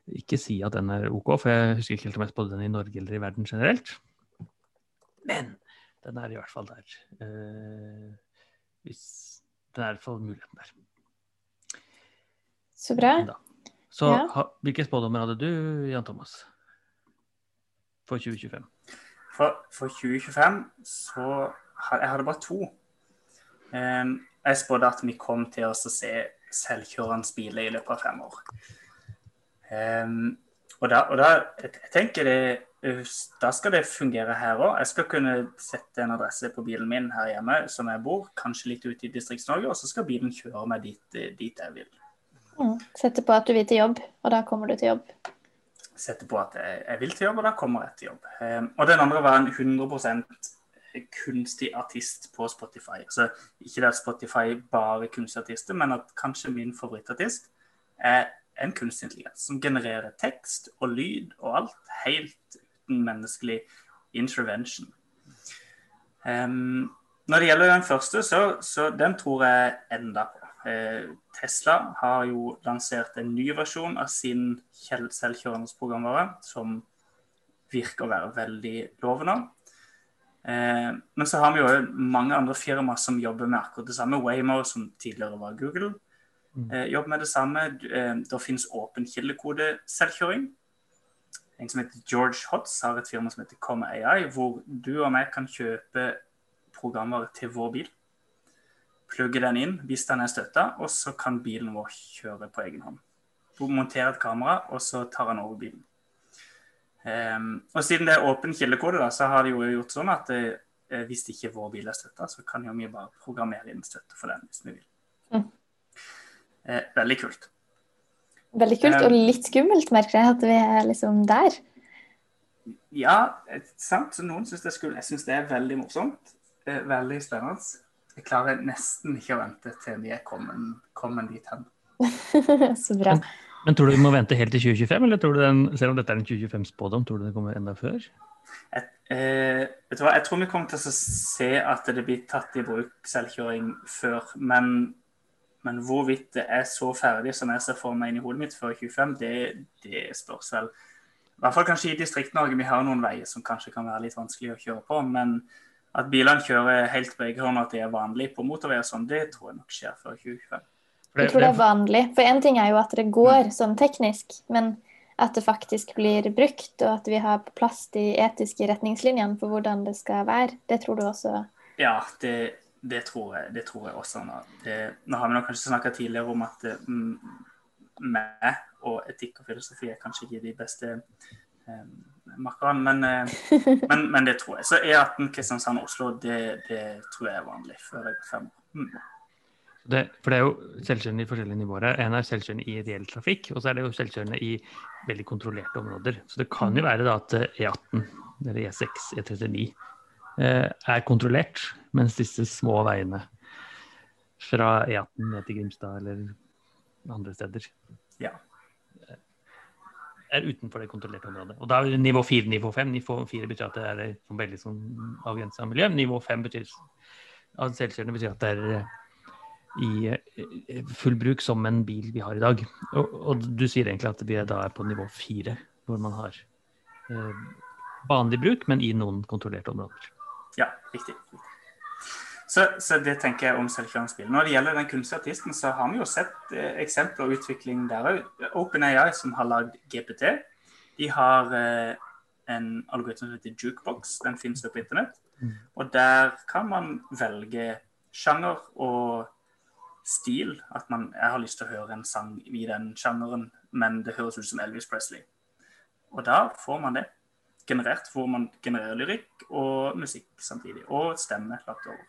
ikke si at den er OK, for jeg husker ikke helt om jeg spådde den i Norge eller i verden generelt. Men den er i hvert fall der. Uh, hvis Den er i hvert fall muligheten der. Så bra. Da. Så ja. ha, hvilke spådommer hadde du, Jan Thomas, for 2025? For, for 2025 så had, Jeg hadde bare to. Um, jeg spådde at vi kom til å se selvkjørende biler i løpet av fem år. Um, og da, og da jeg tenker det, da skal det fungere her òg. Jeg skal kunne sette en adresse på bilen min her hjemme som jeg bor, kanskje litt ute i Distrikts-Norge, og så skal bilen kjøre meg dit, dit jeg vil. Mm. Sette på at du vil til jobb, og da kommer du til jobb. Sette på at jeg, jeg vil til jobb, og da kommer jeg til jobb. Um, og den andre var en 100 kunstig artist på Spotify. Altså, ikke det at Spotify bare kunstig artister, men at kanskje min favorittartist er en kunstig intelligens som genererer tekst og lyd og alt helt uten menneskelig intervention. Um, når det gjelder den første, så, så den tror jeg enda på. Eh, Tesla har jo lansert en ny versjon av sin selvkjørende programvare, som virker å være veldig lovende. Eh, men så har vi jo mange andre firmaer som jobber med akkurat det samme. Waymo, som tidligere var Google, jobb med det samme. Eh, det finnes åpen kildekodeselvkjøring. En som heter George Hotz har et firma som heter Comma AI, hvor du og meg kan kjøpe programmer til vår bil. Plugge den inn hvis den er støtta, og så kan bilen vår kjøre på egen hånd. Montere et kamera, og så tar han over bilen. Um, og Siden det er åpen kildekode, da, så har de jo gjort sånn at det, eh, hvis ikke vår bil er støtta, så kan jo vi bare programmere inn støtte for den hvis vi vil. Mm. Eh, veldig kult. Veldig kult, og eh, litt skummelt, merker jeg, at vi er liksom der. Ja, sant. Så noen syns det er skummelt. Jeg syns det er veldig morsomt. Veldig spennende. Jeg klarer nesten ikke å vente til vi er kommet, kommet dit hen. Så bra. Men, men, tror du vi må vente helt til 2025, eller tror du den, selv om dette er en 2025-spådom, tror du det kommer enda før? Jeg, eh, vet du hva? jeg tror vi kommer til å se at det blir tatt i bruk selvkjøring før. Men men hvorvidt det er så ferdig som jeg ser for meg inn i hodet mitt før 25, det, det spørs vel. I hvert fall kanskje i Distrikt-Norge. Vi har noen veier som kanskje kan være litt vanskelig å kjøre på. Men at bilene kjører helt på egen hånd, at det er vanlig på motorveier sånn, det tror jeg nok skjer før 2025. Jeg tror det er vanlig. For én ting er jo at det går sånn teknisk, men at det faktisk blir brukt, og at vi har på plass de etiske retningslinjene for hvordan det skal være, det tror du også? Ja, det, det tror jeg, det tror jeg også. Nå, det, nå har vi nok kanskje snakka tidligere om at mm, meg og etikk og filosofi er kanskje ikke de beste eh, makkerne, men, eh, men, men, det tror jeg. Så E18 Kristiansand-Oslo, det, det, tror jeg er vanlig før jeg er fem år. Mm. Det, for det er jo selvkjørende i forskjellige nivåer. her. En er selvkjørende i ideell trafikk, og så er det jo selvkjørende i veldig kontrollerte områder. Så det kan jo være da at eh, E18 eller E6, E39 eh, er kontrollert, mens disse små veiene fra E18 ned til Grimstad eller andre steder Ja. er utenfor det kontrollerte området. Og da er det nivå 4, nivå 5. Nivå 4 betyr at det er eh, veldig sånn avgrensa miljø. Nivå 5 betyr at selvkjørende betyr at det er eh, i eh, full bruk som en bil vi har i dag. Og, og du sier egentlig at vi da er på nivå 4, hvor man har eh, vanlig bruk, men i noen kontrollerte områder. Ja, riktig. Så, så det tenker jeg om selvkjørende spill. Når det gjelder den kunstige artisten, så har vi jo sett eh, eksempler og utvikling der òg. OpenAI, som har lagd GPT, de har eh, en algoritme som heter Jukebox. Den finnes jo på internett. Mm. Og der kan man velge sjanger og stil. At man jeg har lyst til å høre en sang i den sjangeren, men det høres ut som Elvis Presley. Og da får man det generert, hvor man genererer lyrikk og musikk samtidig. Og stemme lagt over.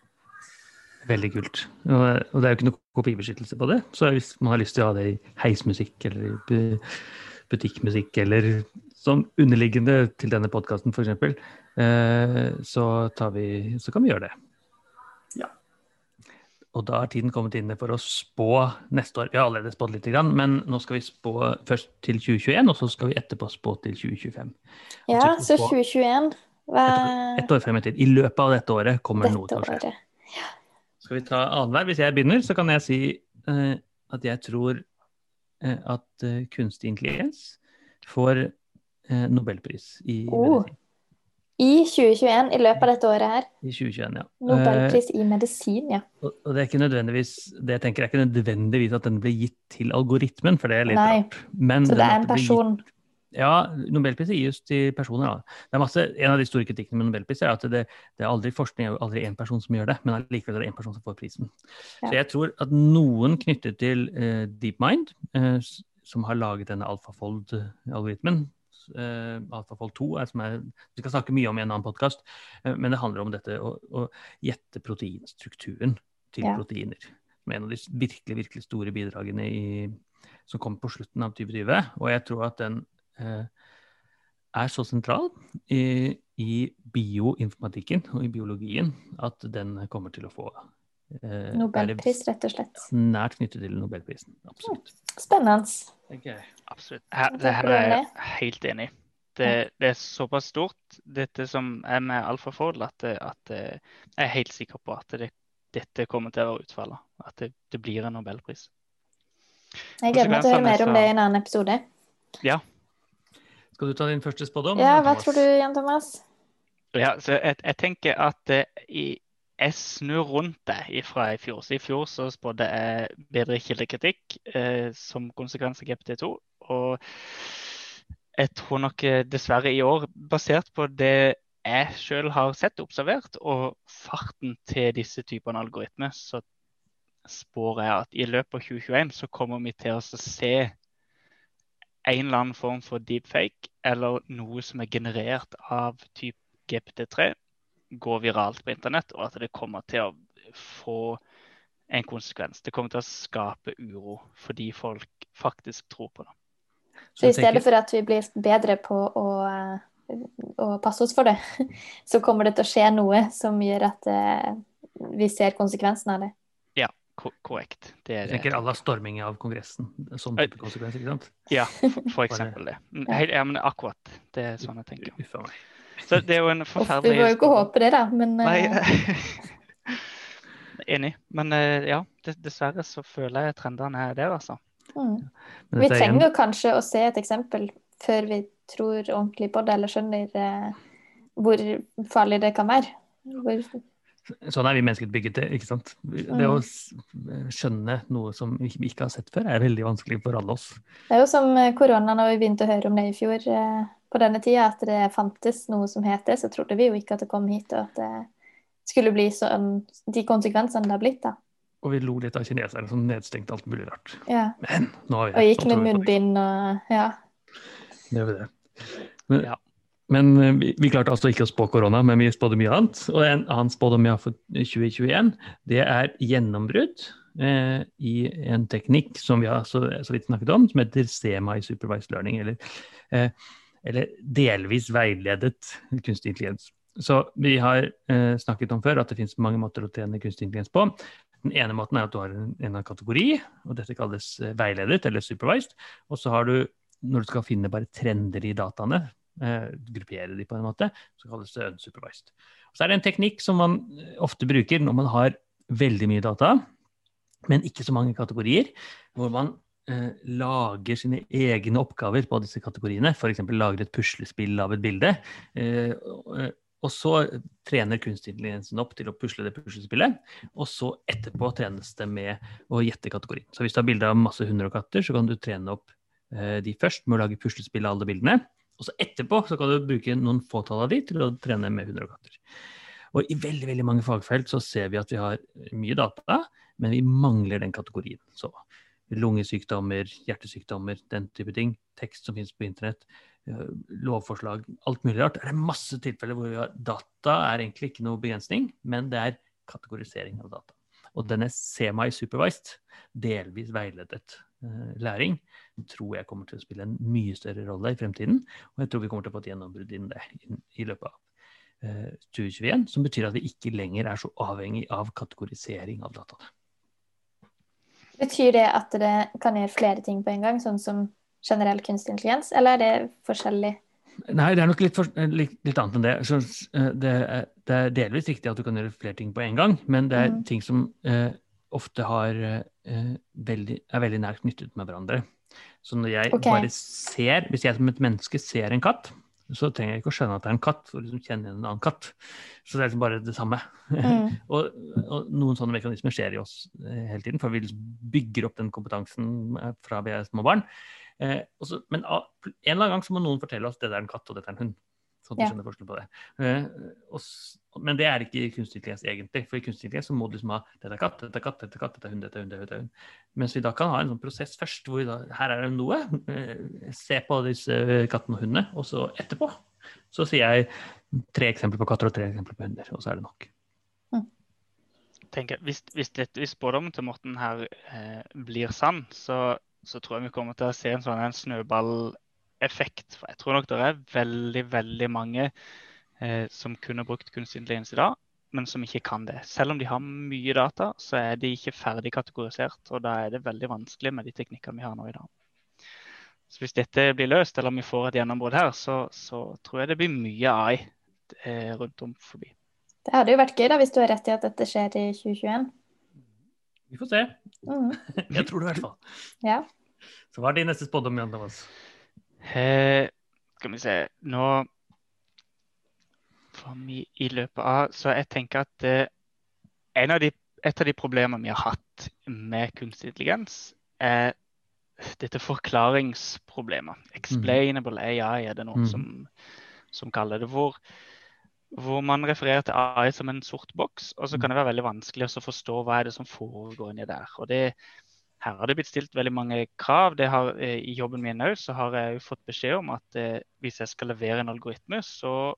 Veldig kult. Og, det er jo ikke noe kopibeskyttelse på det. Så hvis man har lyst til å ha det i heismusikk eller butikkmusikk eller som underliggende til denne podkasten f.eks., eh, så, så kan vi gjøre det. Ja. Og da er tiden kommet inne for å spå neste år. Vi har allerede spådd litt, grann, men nå skal vi spå først til 2021, og så skal vi etterpå spå til 2025. Ja, Altså, så 2021 hva Et år frem i tid. I løpet av dette året kommer noe til å skje. året? Skal vi ta annenhver? Hvis jeg begynner, så kan jeg si uh, at jeg tror uh, at uh, kunstig intelligens får nobelpris i, Oh. medisin I 2021, i løpet av dette året her. i 2021. Ja. Eh, Nobelpris i medisin, ja. og, og det er ikke nødvendigvis det jeg tenker er ikke nødvendigvis at den blir gitt til algoritmen, for det er litt Nei. rart. Men Så det er en blir gitt- person. Ja, Nobelpriser gis til personer. Det er masse, en av de store kritikkene med Nobelpris er at det, det er aldri forskning, er aldri én person som gjør det, men allikevel er det én person som får prisen. Ja. Så jeg tror at noen knyttet til uh, DeepMind, uh, som har laget denne AlphaFold-algoritmen eh, Alfafold 2 er som er, Vi skal snakke mye om i en annen podkast, eh, men det handler om dette å, å gjette proteinstrukturen til Ja. proteiner. Som er en av de virkelig, virkelig store bidragene i, som kommer på slutten av 2020. Og jeg tror at den eh, er så sentral i, i bioinformatikken og i biologien at den kommer til å få eh, Nobelpris, rett og slett. nært knyttet til nobelprisen. Absolutt. Spennende. Tenker jeg. Absolutt. Her, det her er jeg helt enig i. Det, det er såpass stort, dette som er med AlphaFold, at, at jeg er helt sikker på at det, dette kommer til å være utfallet. At det, det blir en nobelpris. Jeg gleder meg til å høre mer om det i en annen episode. Skal du ta din første spådom? Ja, hva Thomas? tror du, Jan Thomas? Ja, så jeg, jeg tenker at eh, i, jeg snur rundt det fra i fjor. Så I fjor så spådde jeg bedre kildekritikk eh, som konsekvens av GPT2. Og jeg tror nok eh, dessverre i år, basert på det jeg selv har sett og observert, og farten til disse typene algoritmer, så spår jeg at i løpet av 2021 så kommer vi til å se en eller annen form for deepfake, eller noe som er generert av type GPT3 går viralt på internett, og at det kommer til å få en konsekvens. Det kommer til å skape uro fordi folk faktisk tror på det. Så i tenker- stedet for at vi blir bedre på å, eh, å passe oss for det, så kommer det til å skje noe som gjør at eh, vi ser konsekvensen av det. Ko korrekt. Det er Jeg tenker à la storming av Kongressen. Sånn type konsekvens, ikke sant? Ja, for eksempel det. Ja, men akkurat. Det er sånn jeg tenker. Uffa meg. Så det er jo en forferdelig vi må jo ikke håpe det, da, men Nei. eh, Enig. Men eh, ja, dessverre så føler jeg trendene er der, altså. mm. Vi er trenger kanskje å se et eksempel før vi tror ordentlig på det, eller skjønner eh, hvor farlig det kan være. Hvor, Sånn er vi mennesker bygget til, ikke sant? Det Mm. å skjønne noe som vi ikke har sett før, er veldig vanskelig for alle oss. det er jo som eh, korona, når vi begynte å høre om det i fjor eh, på denne tida, at det fantes noe som het det, så trodde vi jo ikke at det kom hit, og at det skulle bli sånn, de konsekvensene det har blitt, da. Og vi lo litt av kineserne som nedstengte alt mulig rart. Ja. Men nå har vi Og gikk med det. munnbind og ja. Det gjør vi det. Men, Ja. Men eh, vi, vi klarte altså ikke å spå korona, men vi spådde mye annet. Og en annen spådom jeg har for 2021, det er gjennombrudd eh, i en teknikk som vi har så, så vidt snakket om, som heter semi-supervised learning, eller, eh, eller, delvis veiledet kunstig intelligens. Så vi har eh, snakket om før at det finnes mange måter å trene kunstig intelligens på. Den ene måten er at du har en, en kategori, og dette kalles eh, veiledet eller supervised. Og så har du, når du skal finne bare trender i dataene, eh, gruppere de på en måte, så kalles det unsupervised. Så er det en teknikk som man ofte bruker når man har veldig mye data, men ikke så mange kategorier, hvor man eh, lager sine egne oppgaver på disse kategoriene. F.eks. lager et puslespill av et bilde. Eh, og så trener kunstintelligensen opp til å pusle det puslespillet. Og så etterpå trenes det med å gjette kategorien. Så hvis du har bilde av masse hunder og katter, så kan du trene opp eh, de først med å lage puslespill av alle bildene. Og så etterpå så kan du bruke noen fåtall av de til å trene med hunder og katter. Og i veldig veldig mange fagfelt så ser vi at vi har mye data, men vi mangler den kategorien. Så lungesykdommer, hjertesykdommer, den type ting. Tekst som finnes på internett. Eh, lovforslag, alt mulig rart. Det er masse tilfeller hvor vi har data er egentlig ikke noe begrensning, men det er kategorisering av data. Og den er semi-supervised, delvis veiledet læring, tror jeg kommer til å spille en mye større rolle i fremtiden. Og jeg tror vi kommer til å få et gjennombrudd innen det i, løpet av 2021, eh, som betyr at vi ikke lenger er så avhengig av kategorisering av dataene. Betyr det at det kan gjøre flere ting på en gang, sånn som generell kunstig intelligens, eller er det forskjellig? Nei, det er nok litt, for, litt, litt annet enn det. Så, det, er, det, er, delvis riktig at du kan gjøre flere ting på en gang, men det er mm. ting som uh, ofte har, uh, veldig, er veldig nært knyttet med hverandre. Så når jeg okay. bare ser, hvis jeg som et menneske ser en katt, så trenger jeg ikke å skjønne at det er en katt, for å liksom kjenne igjen en annen katt. Så det er liksom bare det samme. Mm. og, og, noen sånne mekanismer skjer i oss eh, hele tiden, for vi liksom bygger opp den kompetansen eh, fra vi er små barn. Eh, også, men en eller annen gang så må noen fortelle oss at det er en katt og dette er en hund. Sånn at du skjønner forskjellen på det. Eh, og, men det er ikke kunstig intelligens egentlig. For i kunstig intelligens så må du liksom ha dette er katt, dette er katt, dette er katt, dette er hund, dette er hund. dette er hund. Mens vi da kan ha en sånn prosess først hvor da, her er det noe. Eh, se på disse kattene og hundene. Og så etterpå så sier jeg tre eksempler på katter og tre eksempler på hunder. Og så er det nok. Mm. Tenker, hvis, hvis, dette, hvis spådommen til Morten her eh, blir sann, så, så, tror jeg vi kommer til å se en sånn en snøballeffekt. For jeg tror nok det er veldig, veldig mange eh, som kunne brukt kunstig intelligens i dag, men som ikke kan det. Selv om de har mye data, så er de ikke ferdig kategorisert. Og da er det veldig vanskelig med de teknikkene vi har nå i dag. Så hvis dette blir løst, eller om vi får et gjennombrudd her, så, så, tror jeg det blir mye AI eh, rundt om forbi. Det hadde jo vært gøy da, hvis du har rett i at dette skjer i 2021. Vi får se. Mm. jeg tror det i hvert fall. Ja. Så hva er din neste spådom, Jan Thomas? Eh, skal vi se. Nå i, i, løpet av Så jeg tenker at eh, av de, et av de problemene vi har hatt med kunstig intelligens, er dette forklaringsproblemet. Explainable AI er det noen mm. som, som, kaller det. Hvor, hvor, man refererer til AI som en sort boks, og så kan det være veldig vanskelig å forstå hva er det som foregår inni der. Og det, her har det blitt stilt veldig mange krav. Har, eh, I jobben min òg har jeg fått beskjed om at eh, hvis jeg skal levere en algoritme, så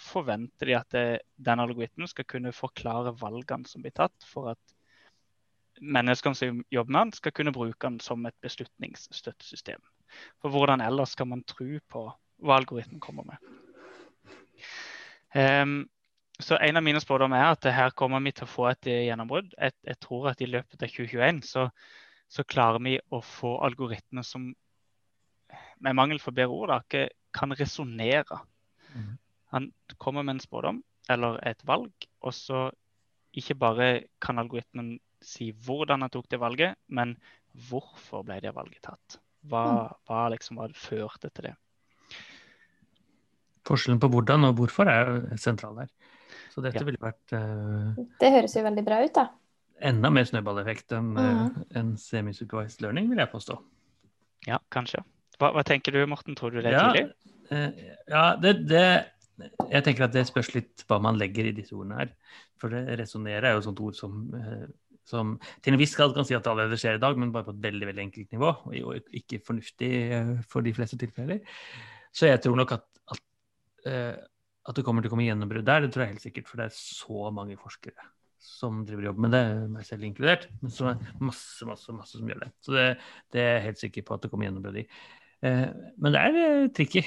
forventer de at det, den algoritmen skal kunne forklare valgene som blir tatt, for at menneskene som jobber med den, skal kunne bruke den som et beslutningsstøttesystem. For hvordan ellers skal man tro på hva algoritmen kommer med? Um, så En av mine spådommer er at her kommer vi til å få et gjennombrudd. Jeg, jeg, tror at i løpet av 2021 så, så klarer vi å få algoritmer som med mangel for bedre ord da, ikke kan resonnere. Mm. Han kommer med en spådom eller et valg, og så ikke bare kan algoritmen si hvordan han tok det valget, men hvorfor ble det valget tatt? Hva, mm. hva liksom hva førte til det? Forskjellen på hvordan og hvorfor er sentral her. Så dette ja. ville vært uh, Det høres jo veldig bra ut, da. Enda mer snøballeffekt enn mm. uh, en semi-supervised learning, vil jeg påstå. Ja, kanskje. Hva, hva, tenker du, Morten? Tror du det er ja, tidlig? Uh, ja, det, det jeg tenker at det spørs litt hva man legger i disse ordene her. For det resonnerer er jo sånt ord som, eh, som til en viss grad kan si at det allerede skjer i dag, men bare på et veldig veldig enkelt nivå. Og ikke fornuftig eh, for de fleste tilfeller. Så jeg tror nok at, at, eh, at det kommer til å komme gjennombrudd der, det tror jeg helt sikkert. For det er så mange forskere som driver jobb med det, meg selv inkludert. Men så er det masse, masse, masse som gjør det. Så det, det er jeg helt sikker på at det kommer gjennombrudd i. Eh, men det er eh, tricky.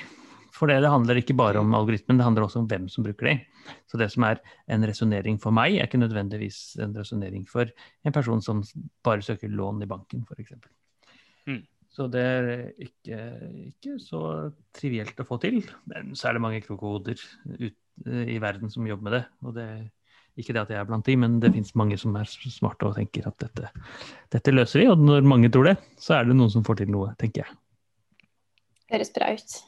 For det, det handler ikke bare om algoritmen, det handler også om hvem som bruker det. Så det som er en resonnering for meg, er ikke nødvendigvis en resonnering for en person som bare søker lån i banken, f.eks. Mm. Så det er ikke, ikke, så trivielt å få til. Men så er det mange krokoder ut, i verden som jobber med det. Og det ikke det at jeg er blant de, men det finnes mange som er smarte og tenker at dette, dette løser vi. Og når mange tror det, så er det noen som får til noe, tenker jeg. Høres bra ut.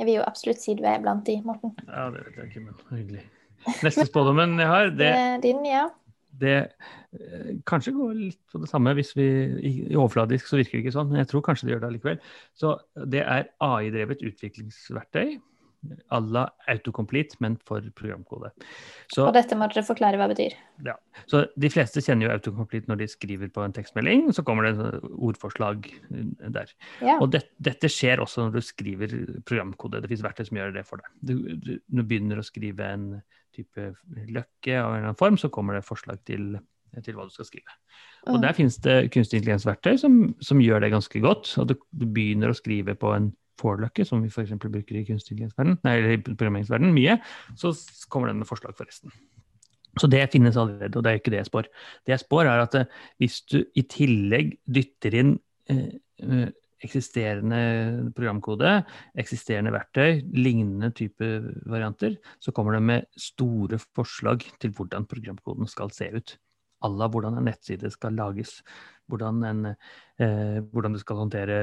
Jeg vil jo absolutt si du er blant de, Morten. Ja, det vet jeg ikke, men hyggelig. Neste spådommen jeg har, det, Din, ja. det eh, kanskje går litt på det samme hvis vi i, i overfladisk så virker det ikke sånn, men jeg tror kanskje det gjør det allikevel. Så det er AI-drevet utviklingsverktøy la autocomplete, men for programkode. Så, Og dette må dere forklare hva det betyr. ja. så de fleste kjenner jo autocomplete når de skriver på en tekstmelding, så kommer det et ordforslag eh, der. Ja. Og det, dette skjer også når du skriver programkode. Det finnes verktøy som gjør det for deg. Du, du, du begynner å skrive en type løkke av en eller annen form, så kommer det forslag til, til hva du skal skrive. Og Mm. der finnes det kunstig intelligens-verktøy som, som gjør det ganske godt. Og du, du begynner å skrive på en forløkke, som vi f.eks. bruker i kunstig nei, eller i programmeringsverden mye, så kommer den med forslag for resten. Så det finnes allerede, og det er ikke det jeg spår. Det jeg spår, er at eh, hvis du i tillegg dytter inn eh, eh, eksisterende programkode, eksisterende verktøy, lignende type varianter, så kommer det med store forslag til hvordan programkoden skal se ut. À hvordan en nettside skal lages, hvordan, en, eh, hvordan du skal håndtere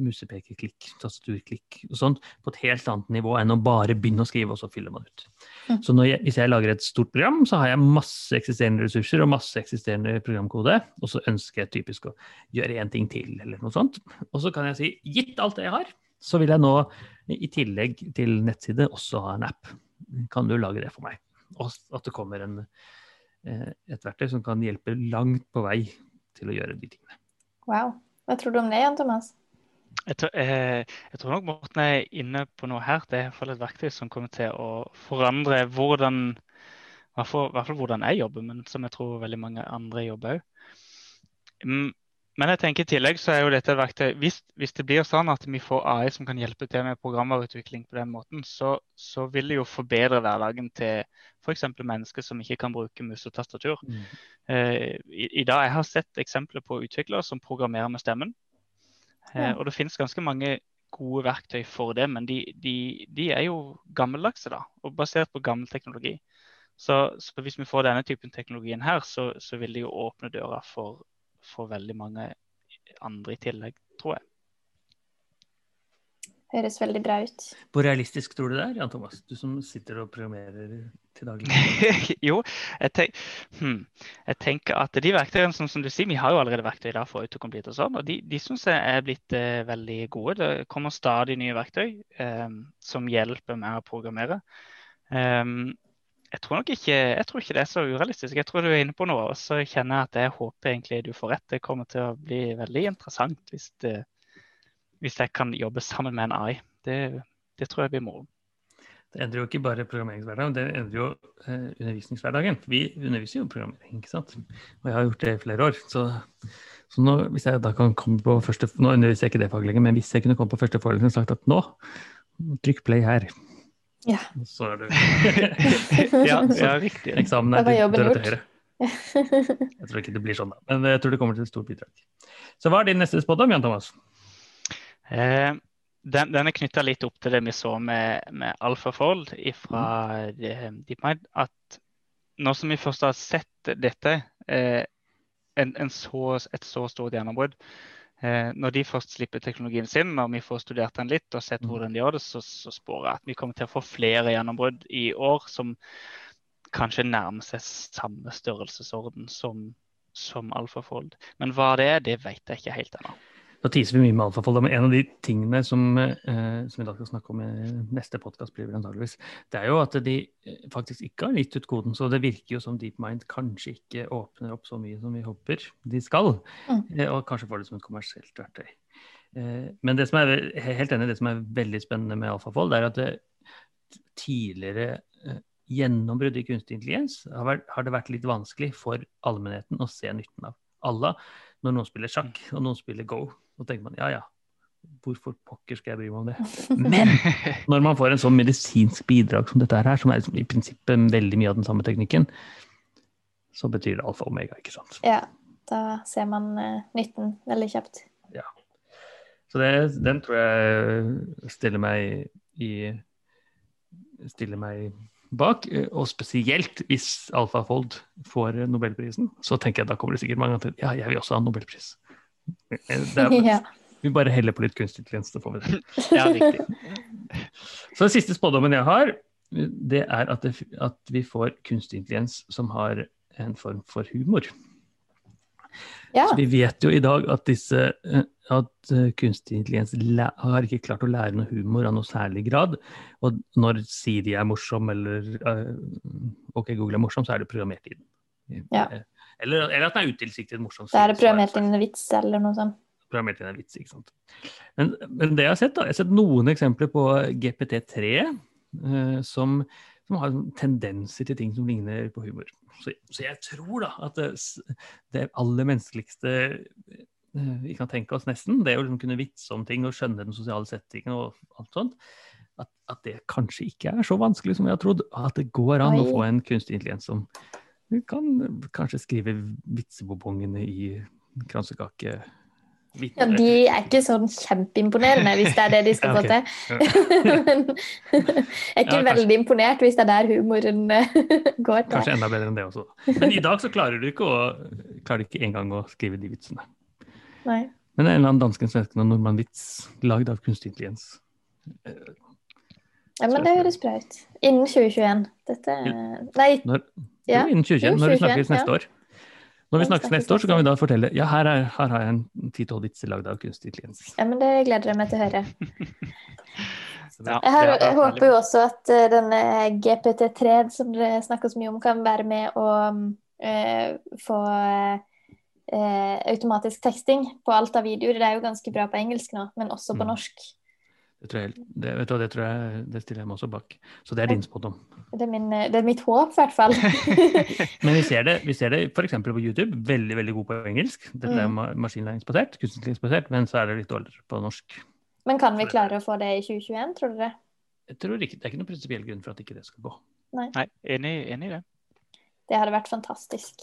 musepekeklikk, tastaturklikk og sånt, på et helt annet nivå enn å bare begynne å skrive, og så fyller man ut. Mm. Så jeg, hvis jeg lager et stort program, så har jeg masse eksisterende ressurser og masse eksisterende programkode, og så ønsker jeg typisk å gjøre én ting til, eller noe sånt. Og så kan jeg si, gitt alt det jeg har, så vil jeg nå, i tillegg til nettside, også ha en app. Kan du lage det for meg? Og at det kommer en, eh, et verktøy som kan hjelpe langt på vei til å gjøre de tingene. Wow. Hva tror du om det, Jan Thomas? Jeg tror, eh, jeg tror nok Morten er inne på noe her. Det er i hvert fall et verktøy som kommer til å forandre hvordan i hvert fall, hvert fall hvordan jeg jobber, men som jeg tror veldig mange andre jobber òg. Mm, men jeg tenker i tillegg så er jo dette et verktøy hvis, hvis det blir sånn at vi får AI som kan hjelpe til med programvareutvikling på den måten, så, så vil det jo forbedre hverdagen til f.eks. mennesker som ikke kan bruke mus og tastatur. Eh, i, I dag jeg har sett eksempler på utviklere som programmerer med stemmen. Eh, Ja. og det finnes ganske mange gode verktøy for det, men de, de, de er jo gammeldagse da, og basert på gammel teknologi. Så, så hvis vi får denne typen teknologien her, så, så vil det jo åpne døra for, for veldig mange andre i tillegg, tror jeg. Høres veldig bra ut. Hvor realistisk tror du det er, Jan Thomas? Du som sitter og programmerer til daglig. jo, jeg, tenk, hmm, jeg tenker at de verktøyene som, som du sier, vi har jo allerede verktøy der for autocomplete og sånn, og de, de syns jeg er blitt eh, veldig gode. Det kommer stadig nye verktøy eh, som hjelper med å programmere. Um, jeg tror nok ikke, jeg tror ikke det er så urealistisk. Jeg tror du er inne på noe. Og så kjenner jeg at jeg håper egentlig du får rett. Det kommer til å bli veldig interessant hvis, det, hvis jeg kan jobbe sammen med en AI. Det, det tror jeg blir moro. Det endrer jo ikke bare programmeringshverdagen, det endrer jo eh, undervisningshverdagen. Vi underviser jo programmering, ikke sant. Og jeg har gjort det i flere år. Så, så nå, hvis jeg da kan komme på første Nå underviser jeg ikke det faget lenger, men hvis jeg kunne komme på første forelesning og sagt at nå, trykk play her. Ja. Så er det ja, ja, riktig. eksamen er til døra til høyre. Jeg tror ikke det blir sånn, da. Men jeg tror det kommer til et stort bidrag. Så hva er din neste spådom, Jan Thomas? Eh, den, den er knytta litt opp til det vi så med, med AlphaFold fra DeepMind. At nå som vi først har sett dette, eh, en, en så, et så stort gjennombrudd eh, Når de først slipper teknologien sin, og vi får studert den litt og sett Mm. hvordan de gjør det, så, så spår jeg at vi kommer til å få flere gjennombrudd i år som kanskje nærmer seg samme størrelsesorden som, som alfafold. Men hva det er, det vet jeg ikke helt ennå. Nå teaser vi mye med alfafold, men en av de tingene som, eh, som vi da skal snakke om i neste podkast, blir vel antageligvis, det er jo at de eh, faktisk ikke har gitt ut koden. Så det virker jo som DeepMind kanskje ikke åpner opp så mye som vi håper de skal. Mm. Eh, og kanskje får det som et kommersielt verktøy. Eh, men det som er, helt enig, det som er veldig spennende med alfafold, det er at det tidligere eh, gjennombruddet i kunstig intelligens har, vært, har det vært litt vanskelig for allmennheten å se nytten av. Alle, når noen spiller sjakk og noen spiller go, så tenker man ja ja, hvorfor pokker skal jeg bry meg om det? Men når man får en sånn medisinsk bidrag som dette her, som er liksom i prinsippet veldig mye av den samme teknikken, så betyr det alfa og omega, ikke sant? Ja, da ser man eh, nytten veldig kjapt. Ja. Så det, den tror jeg stiller meg i Stiller meg bak. Og spesielt hvis AlphaFold får nobelprisen, så tenker jeg da kommer det sikkert mange til ja, jeg vil også ha nobelpris. Eh, Det er, Ja. Vi bare heller på litt kunstig intelligens, så får vi det. Ja, riktig. Så den siste spådommen jeg har, det er at, det, at vi får kunstig intelligens som har en form for humor. ja. Så vi vet jo i dag at, disse, eh, at eh, kunstig intelligens læ- har ikke klart å lære noe humor av noe særlig grad. Og når Siri er morsom, eller OK, Google er morsom, så er det programmert inn. Ja. Eh, Eller, eller at den er utilsiktet morsom. Da er det så programmert inn en vits eller noe sånt. programmert inn en vits, ikke sant. Men, men det jeg har sett, da, jeg har sett noen eksempler på GPT3 uh, som, som har sånn tendenser til ting som ligner på humor. Så, så jeg tror da at det, det aller menneskeligste eh, vi kan tenke oss nesten, det å liksom kunne vitse om ting og skjønne den sosiale settingen og alt sånt, at, at det kanskje ikke er så vanskelig som jeg har trodd. At det går an å få en kunstig intelligens som kan kanskje skrive vitsebobongene i kransekake. Ja, de er ikke sånn kjempeimponerende hvis det er det de skal få til. Men jeg er ikke Ja, veldig imponert hvis det er der humoren eh, går til. Kanskje enda bedre enn det også. Men i dag så klarer du ikke å klarer du ikke engang å skrive de vitsene. Nei. Men det er en eller annen dansken, svensken og nordmann-vits lagd av kunstig intelligens. Ja, men det høres bra ut. Innen 2021. Dette Nei, Når, Ja. jo, innen 2021, Jo, når vi 2021, snakkes neste ja. år. Når vi snakkes neste år, så kan vi da fortelle ja, her, er, her har jeg en ti-tolv vitser lagd av kunstig intelligens. ja, men det gleder jeg meg til å høre. Ja, Jeg, har, jeg håper jo også at eh, denne GPT3 som dere snakker så mye om, kan være med å uh, få uh, automatisk teksting på alt av videoer. Det er jo ganske bra på engelsk nå, men også på Mm. norsk. Det tror jeg, det, vet du, det tror jeg det stiller jeg meg også bak. Så det er din spådom. Det er, min, det er mitt håp, i hvert fall. Men vi ser det, vi ser det f.eks. på YouTube. Veldig veldig god på engelsk. Dette er Mm. ma- maskinlæringsbasert, kunstig men så er det litt dårligere på norsk. men kan vi klare å få det i 2021, tror dere? Jeg tror ikke, Det er ikke noen prinsipiell grunn for at ikke det skal gå. Nei, enig, enig i det. Det hadde vært fantastisk.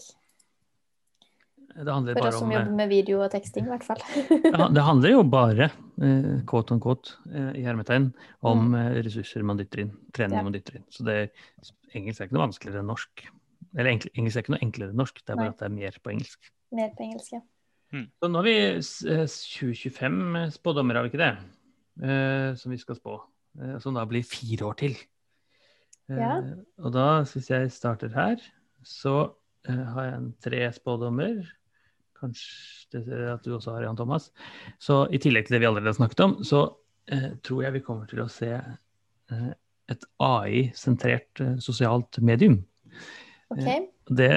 Det handler For bare oss som om jobber med video og teksting, i hvert fall. det Det handler jo bare, eh, quote on quote, eh, i hermetegn, om Mm. eh, ressurser man dytter inn. Trening Ja. man dytter inn. Så det, engelsk er ikke noe vanskeligere enn norsk. Eller engelsk er ikke noe enklere enn norsk, det er bare Nei. at det er mer på engelsk. Mer på engelsk, ja. Så nå har vi s- eh, 2025 spådommer, har vi ikke det? Eh, som vi skal spå. Eh, som da blir fire år til. Eh, Ja. Og da, hvis jeg starter her, så eh, har jeg en tre spådommer. Kanskje at du også har, Jan Thomas. Så i tillegg til det vi allerede har snakket om, så eh, tror jeg vi kommer til å se eh, et AI-sentrert eh, sosialt medium. OK. Det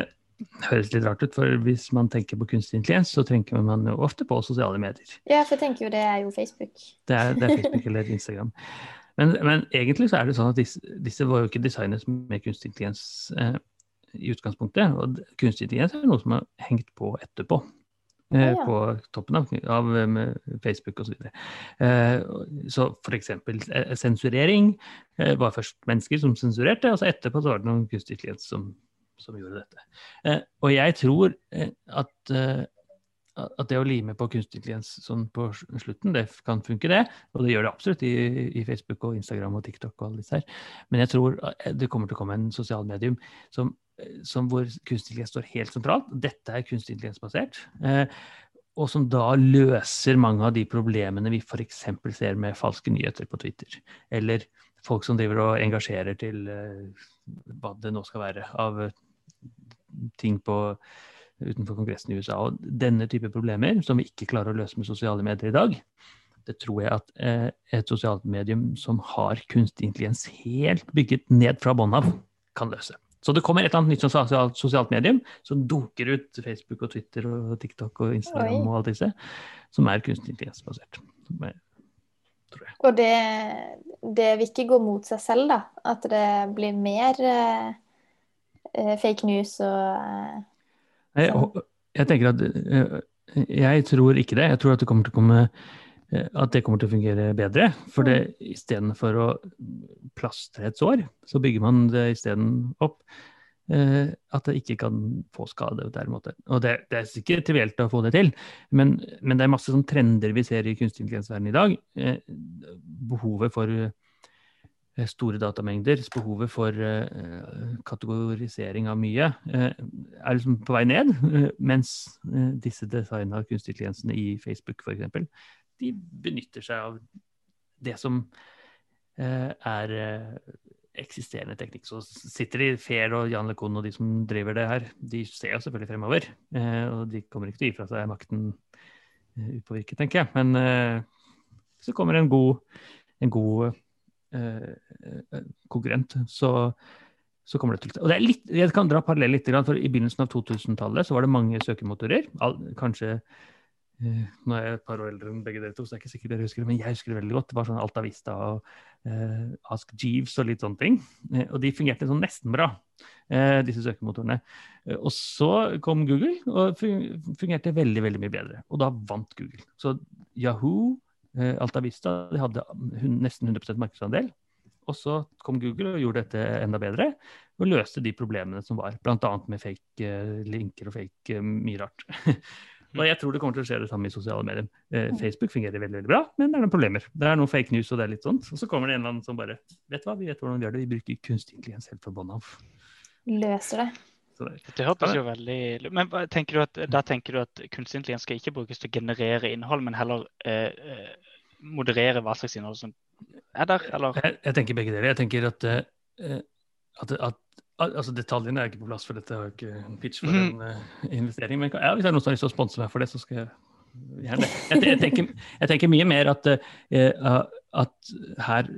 høres litt rart ut, for hvis man tenker på kunstig intelligens, så tenker man jo ofte på sosiale medier. Ja, for jeg tenker jo det er jo Facebook. Det er, det er Facebook eller Instagram. Men, men egentlig så er det sånn at disse, disse var jo ikke designet med kunstig intelligens eh, i utgangspunktet. Og kunstig intelligens er noe som har hengt på etterpå. Eh, Ja, ja. På toppen av, av eh, Facebook osv. Eh, så f.eks. Eh, sensurering eh, var først mennesker som sensurerte, og så etterpå så var det noen kunstig intelligens som, som gjorde dette. Eh, og jeg tror eh, at, at det å lime på kunstig intelligens sånn på slutten, det kan funke, det. Og det gjør det absolutt i, i Facebook og Instagram og TikTok og alle disse her. Men jeg tror det kommer til å komme en sosial medium som, som hvor kunstig intelligens står helt sentralt. Dette er kunstig intelligensbasert. Eh, og som da løser mange av de problemene vi f.eks. ser med falske nyheter på Twitter. Eller folk som driver og engasjerer til eh, hva det nå skal være av eh, ting på utenfor Kongressen i USA. Og denne type problemer, som vi ikke klarer å løse med sosiale medier i dag, det tror jeg at eh, et sosialt medium som har kunstig intelligens helt bygget ned fra bånn av, kan løse. Så det kommer et eller annet nytt sosialt, sosialt medium som dukker ut Facebook og Twitter og TikTok og Instagram Oi. og alt disse, som er kunstig intelligensbasert. Er-. Og det, det vil ikke gå mot seg selv, da? At det blir mer eh, eh, fake news og eh, Jeg, Sånn. jeg tenker at eh, Jeg tror ikke det. Jeg tror at det kommer til å komme at det kommer til å fungere bedre. For det istedenfor å plastre et sår, så bygger man det isteden opp. eh, At det ikke kan få skade. Der, den måten. Og det, det er ikke trivielt å få det til, men, men det er masse sånn trender vi ser i kunstig intelligens-verdenen i dag. Eh, Behovet for eh, store datamengder, behovet for eh, kategorisering av mye, eh, er liksom på vei ned. eh, Mens eh, disse designa kunstig intelligensene i Facebook f.eks., de benytter seg av det som eh, er eh, eksisterende teknikk. Så sitter de Fair og Jan LeCon og de som driver det her, de ser jo selvfølgelig fremover. eh, Og de kommer ikke til å gi fra seg makten upåvirket, tenker jeg. Men så kommer en god, en god konkurrent, så, så kommer det til Og det er litt, Jeg kan dra parallell litt, for I begynnelsen av 2000-tallet så var det mange søkemotorer. Kanskje Nå er jeg et par år eldre enn begge dere to, så det er ikke sikkert dere husker det, men jeg husker det veldig godt. Det var sånn Alta Vista og eh, Ask Jeeves og litt sånne ting. Eh, og de fungerte sånn nesten bra, eh, disse søkemotorene. Eh, og så kom Google, og fungerte veldig, veldig mye bedre. Og da vant Google. Så Yahoo Eh, Alta Vista de hadde nesten 100% markedsandel. Og så kom Google og gjorde dette enda bedre, og løste de problemene som var. Bl.a. med fake eh, linker og fake eh, mye rart. og jeg tror det kommer til å skje det samme i sosiale medier. Eh, Facebook fungerer veldig veldig bra, men det er noen problemer. Det er noen fake news og det er litt sånt. Og så kommer det en eller annen som bare Vet du hva, vi vet hvordan vi gjør det. Vi bruker kunstig intelligens helt fra bånn av. løser det. Det, høres hørtes jo veldig Men tenker du at, da tenker du at kunstig intelligens skal ikke brukes til å generere innhold, men heller eh, eh, moderere hva slags innhold som er der, eller? jeg, jeg tenker begge deler. Jeg tenker at, eh, at, at Altså, Detaljene er ikke på plass, for dette er jo ikke en pitch for en uh, investering. Men ja, hvis det er noen som har lyst til å sponse meg for det, så skal jeg gjerne. Jeg, jeg, tenker, jeg tenker mye mer at, uh, at her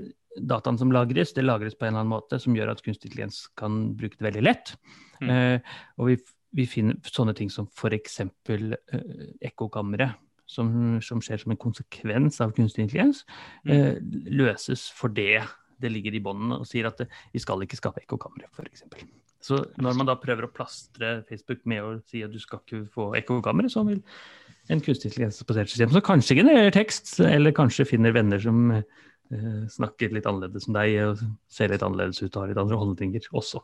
dataen som lagres, det lagres på en eller annen måte som gjør at kunstig intelligens kan bruke det veldig lett. Mm. Uh, og vi, vi finner sånne ting som f.eks. Uh, ekkokamre. Som, som skjer som en konsekvens av kunstig intelligens, eh, løses for det det ligger i båndene og sier at vi skal ikke skape ekkokamre, f.eks. Så når man da prøver å plastre Facebook med å si at du skal ikke få ekkokamre, så vil en kunstig intelligensbasert system som kanskje genererer tekst, eller kanskje finner venner som eh, snakker litt annerledes enn deg og ser litt annerledes ut og har litt andre holdninger også.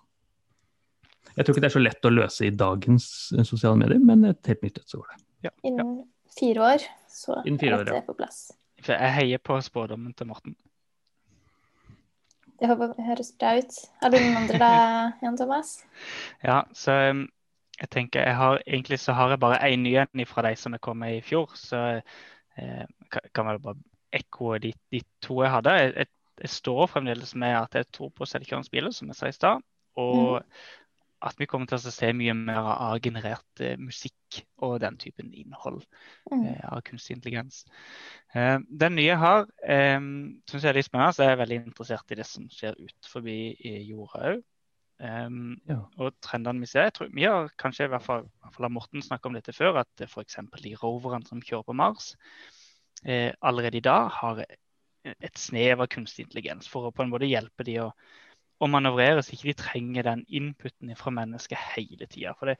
Jeg tror ikke det er så lett å løse i dagens eh, sosiale medier, men et helt nytt et så går det. Ja. Innen fire år så Innen fire er år, dette ja. på plass. For jeg heier på spådommen til Morten. Det høres bra ut. Har du da, Jan Thomas? Ja, så um, jeg tenker jeg har, Egentlig så har jeg bare én ny en fra de som er kommet i fjor, så eh, kan, vel bare ekkoe de, de to jeg hadde. Jeg, jeg, jeg står fremdeles med at jeg tror på selvkjørende biler, som jeg sa i stad. Og at vi kommer til å se mye mer av generert eh, musikk og den typen innhold Mm. eh, av kunstig intelligens. Eh, den nye jeg har, eh, syns jeg er litt spennende. Så jeg er veldig interessert i det som skjer ut forbi i jorda òg. Um, Ja. Og trendene vi ser jeg tror, Vi har kanskje i hvert fall, i hvert fall har Morten snakket om dette før, at f.eks. de roverne som kjører på Mars, eh, allerede i dag har et snev av kunstig intelligens for å på en måte hjelpe de å, å manøvrere, så ikke de trenger den inputen fra mennesket hele tida. For det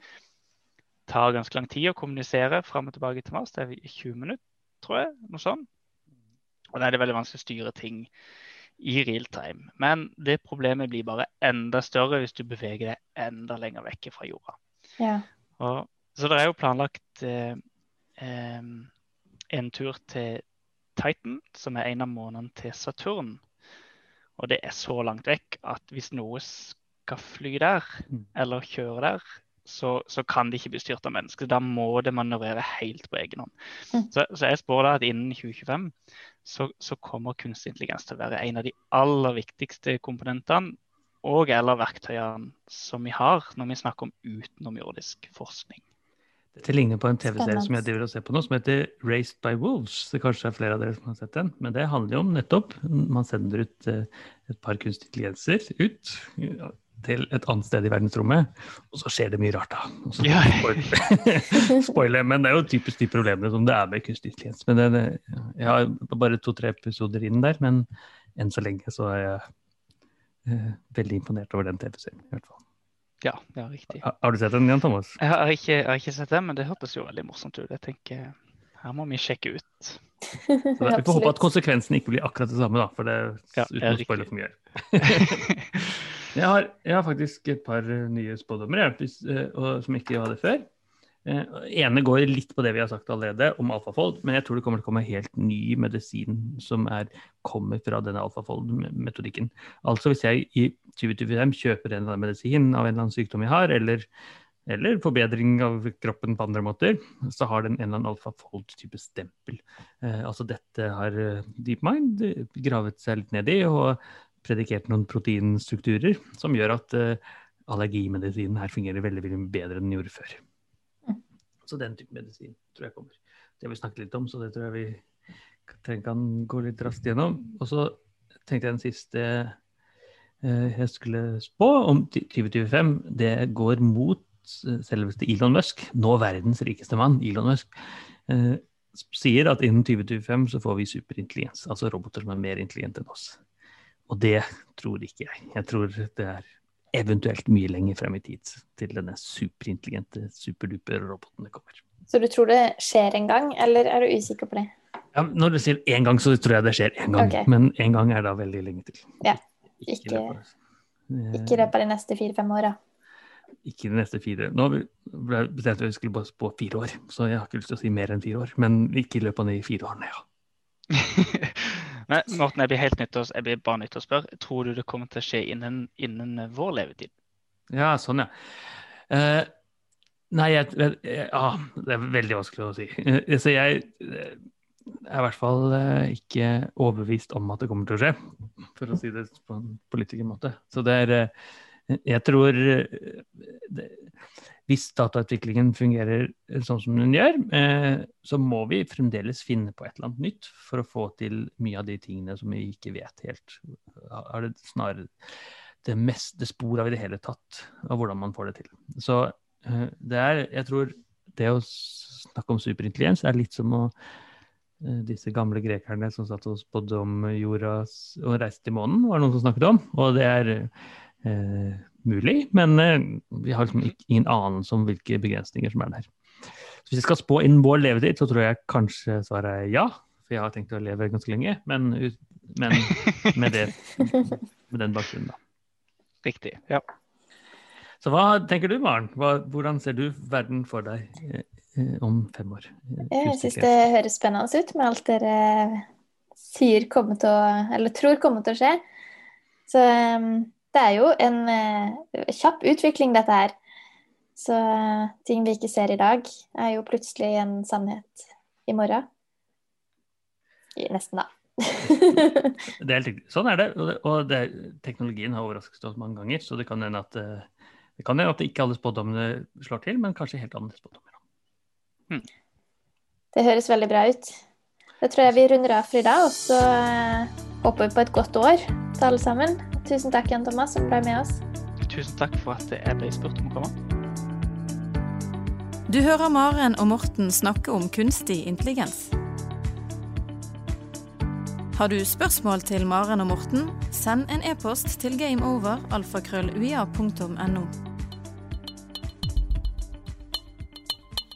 tar ganske lang tid å kommunisere fram og tilbake til Mars. Det er i 20 minutter, tror jeg. Noe sånt. Og da er det veldig vanskelig å styre ting i real time. Men det problemet blir bare enda større hvis du beveger deg enda lenger vekk fra jorda. Ja. Og, så det er jo planlagt eh, eh, en tur til Titan, som er en av månedene til Saturn. Og det er så langt vekk at hvis noe skal fly der, Mm. eller kjøre der, så, så kan det ikke bli styrt av mennesker. Da må det manøvrere helt på egen hånd. Mm. Så, så jeg spår da at innen 2025 så, så kommer kunstig intelligens til å være en av de aller viktigste komponentene og eller verktøyene som vi har når vi snakker om utenomjordisk forskning. Dette ligner på en TV-serie som jeg driver og ser på nå, som heter Raised by Wolves. Det kanskje er flere av dere som har sett den, men det handler jo om nettopp Man sender ut eh, et par kunstige intelligenser ut. til et annet sted i verdensrommet, og så skjer det mye rart, da. Ja. Spoil- Spoiler, men det er jo typisk de problemene som det er med kunstig intelligens. Men det, det, jeg har bare to-tre episoder inn der, men enn så lenge så er jeg eh, veldig imponert over den TV-serien. i hvert fall. Ja, ja, riktig. Har, har du sett den, Jan Thomas? Jeg har, ikke, jeg har ikke sett den, men det hørtes jo veldig morsomt ut. Jeg tenker, Her må vi sjekke ut. Så da, vi får håpe at konsekvensen ikke blir akkurat det samme, da, for det Ja, uten å spoile for mye. Jeg har, jeg har faktisk et par eh, nye spådommer jeg, eh, og, som ikke hadde før. Eh, ene går litt på det vi har sagt allerede om alfafold, men jeg tror det kommer til å komme helt ny medisin som er, kommer fra denne alfafold-metodikken. Altså hvis jeg i 2025 kjøper en eller annen medisin av en eller annen sykdom jeg har, eller, eller forbedring av kroppen på andre måter, så har den en eller annen alfafold-type stempel. Eh, altså dette har eh, DeepMind eh, gravet seg litt ned i og predikert noen proteinstrukturer som gjør at eh, allergimedisinen her fungerer veldig, veldig bedre enn den gjorde før. Så den type medisin tror jeg kommer. Det har vi snakket litt om, så det tror jeg vi kan gå litt raskt gjennom. Og så tenkte jeg den siste eh, jeg skulle spå om 2025, det går mot eh, selveste Elon Musk, nå verdens rikeste mann, Elon Musk, eh, sier at innen 2025 så får vi superintelligens, altså roboter som er mer intelligente enn oss. Og det tror ikke jeg. Jeg tror det er eventuelt mye lenger frem i tid til denne superintelligente superduper roboten kommer. Så du tror det skjer en gang, eller er du usikker på det? Ja, når du sier én gang, så tror jeg det skjer én gang. Okay. Men én gang er da veldig lenge til. Ja, Ikke, ikke- i løpet av- de neste fire-fem åra. ikke de neste fire. Nå ble det bestemt at vi skulle bare spå fire år, så jeg har ikke lyst til å si mer enn fire år. Men ikke i løpet av de fire årene, ja. Men Morten, jeg blir helt nødt til å, bare nødt å spørre. Tror du det kommer til å skje innen, innen vår levetid? Ja, sånn, ja. Eh, nei, jeg, jeg, jeg, ah, det er veldig vanskelig å si. Eh, så jeg eh, er i hvert fall eh, ikke overbevist om at det kommer til å skje, for å si det på en politikermåte. Så det er eh, Jeg tror eh, Hvis datautviklingen fungerer sånn som den gjør, eh, så må vi fremdeles finne på et eller annet nytt for å få til mye av de tingene som vi ikke vet helt. Er det snarere det meste spor av i det hele tatt, av hvordan man får det til. Så eh, det er, jeg tror det å snakke om superintelligens er litt som å eh, disse gamle grekerne som satt og spådde om jorda og reiste til månen, var det noen som snakket om. Og det er eh, mulig, men eh, vi har liksom ingen anelse om hvilke begrensninger som er der. Så hvis jeg skal spå innen vår levetid, så tror jeg kanskje svaret er ja. For jeg har tenkt å leve ganske lenge, men, men med, det, med den bakgrunnen, da. Riktig. Ja. Så hva tenker du, Maren? Hvordan ser du verden for deg eh, om fem år? Jeg syns det høres spennende ut med alt dere sier kommer til å Eller tror kommer til å skje. Så um, det er jo en eh, kjapp utvikling, dette her. Så eh, ting vi ikke ser i dag, er jo plutselig en sannhet i morgen. I, nesten, da. Det er helt riktig. Sånn er det. Og, det, og det, teknologien har overrasket oss mange ganger, så det kan hende at eh, det kan hende at ikke alle spådommene slår til, men kanskje helt andre spådommer. Det høres veldig bra ut. Da tror jeg vi runder av for i dag, og så eh, håper vi på et godt år til alle sammen. Tusen takk, Jan Thomas, som ble med oss. Tusen takk for at jeg ble spurt om å komme. Du hører Maren og Morten snakke om kunstig intelligens. Har du spørsmål til Maren og Morten, send en e-post til gameover.alfakrølluia.no.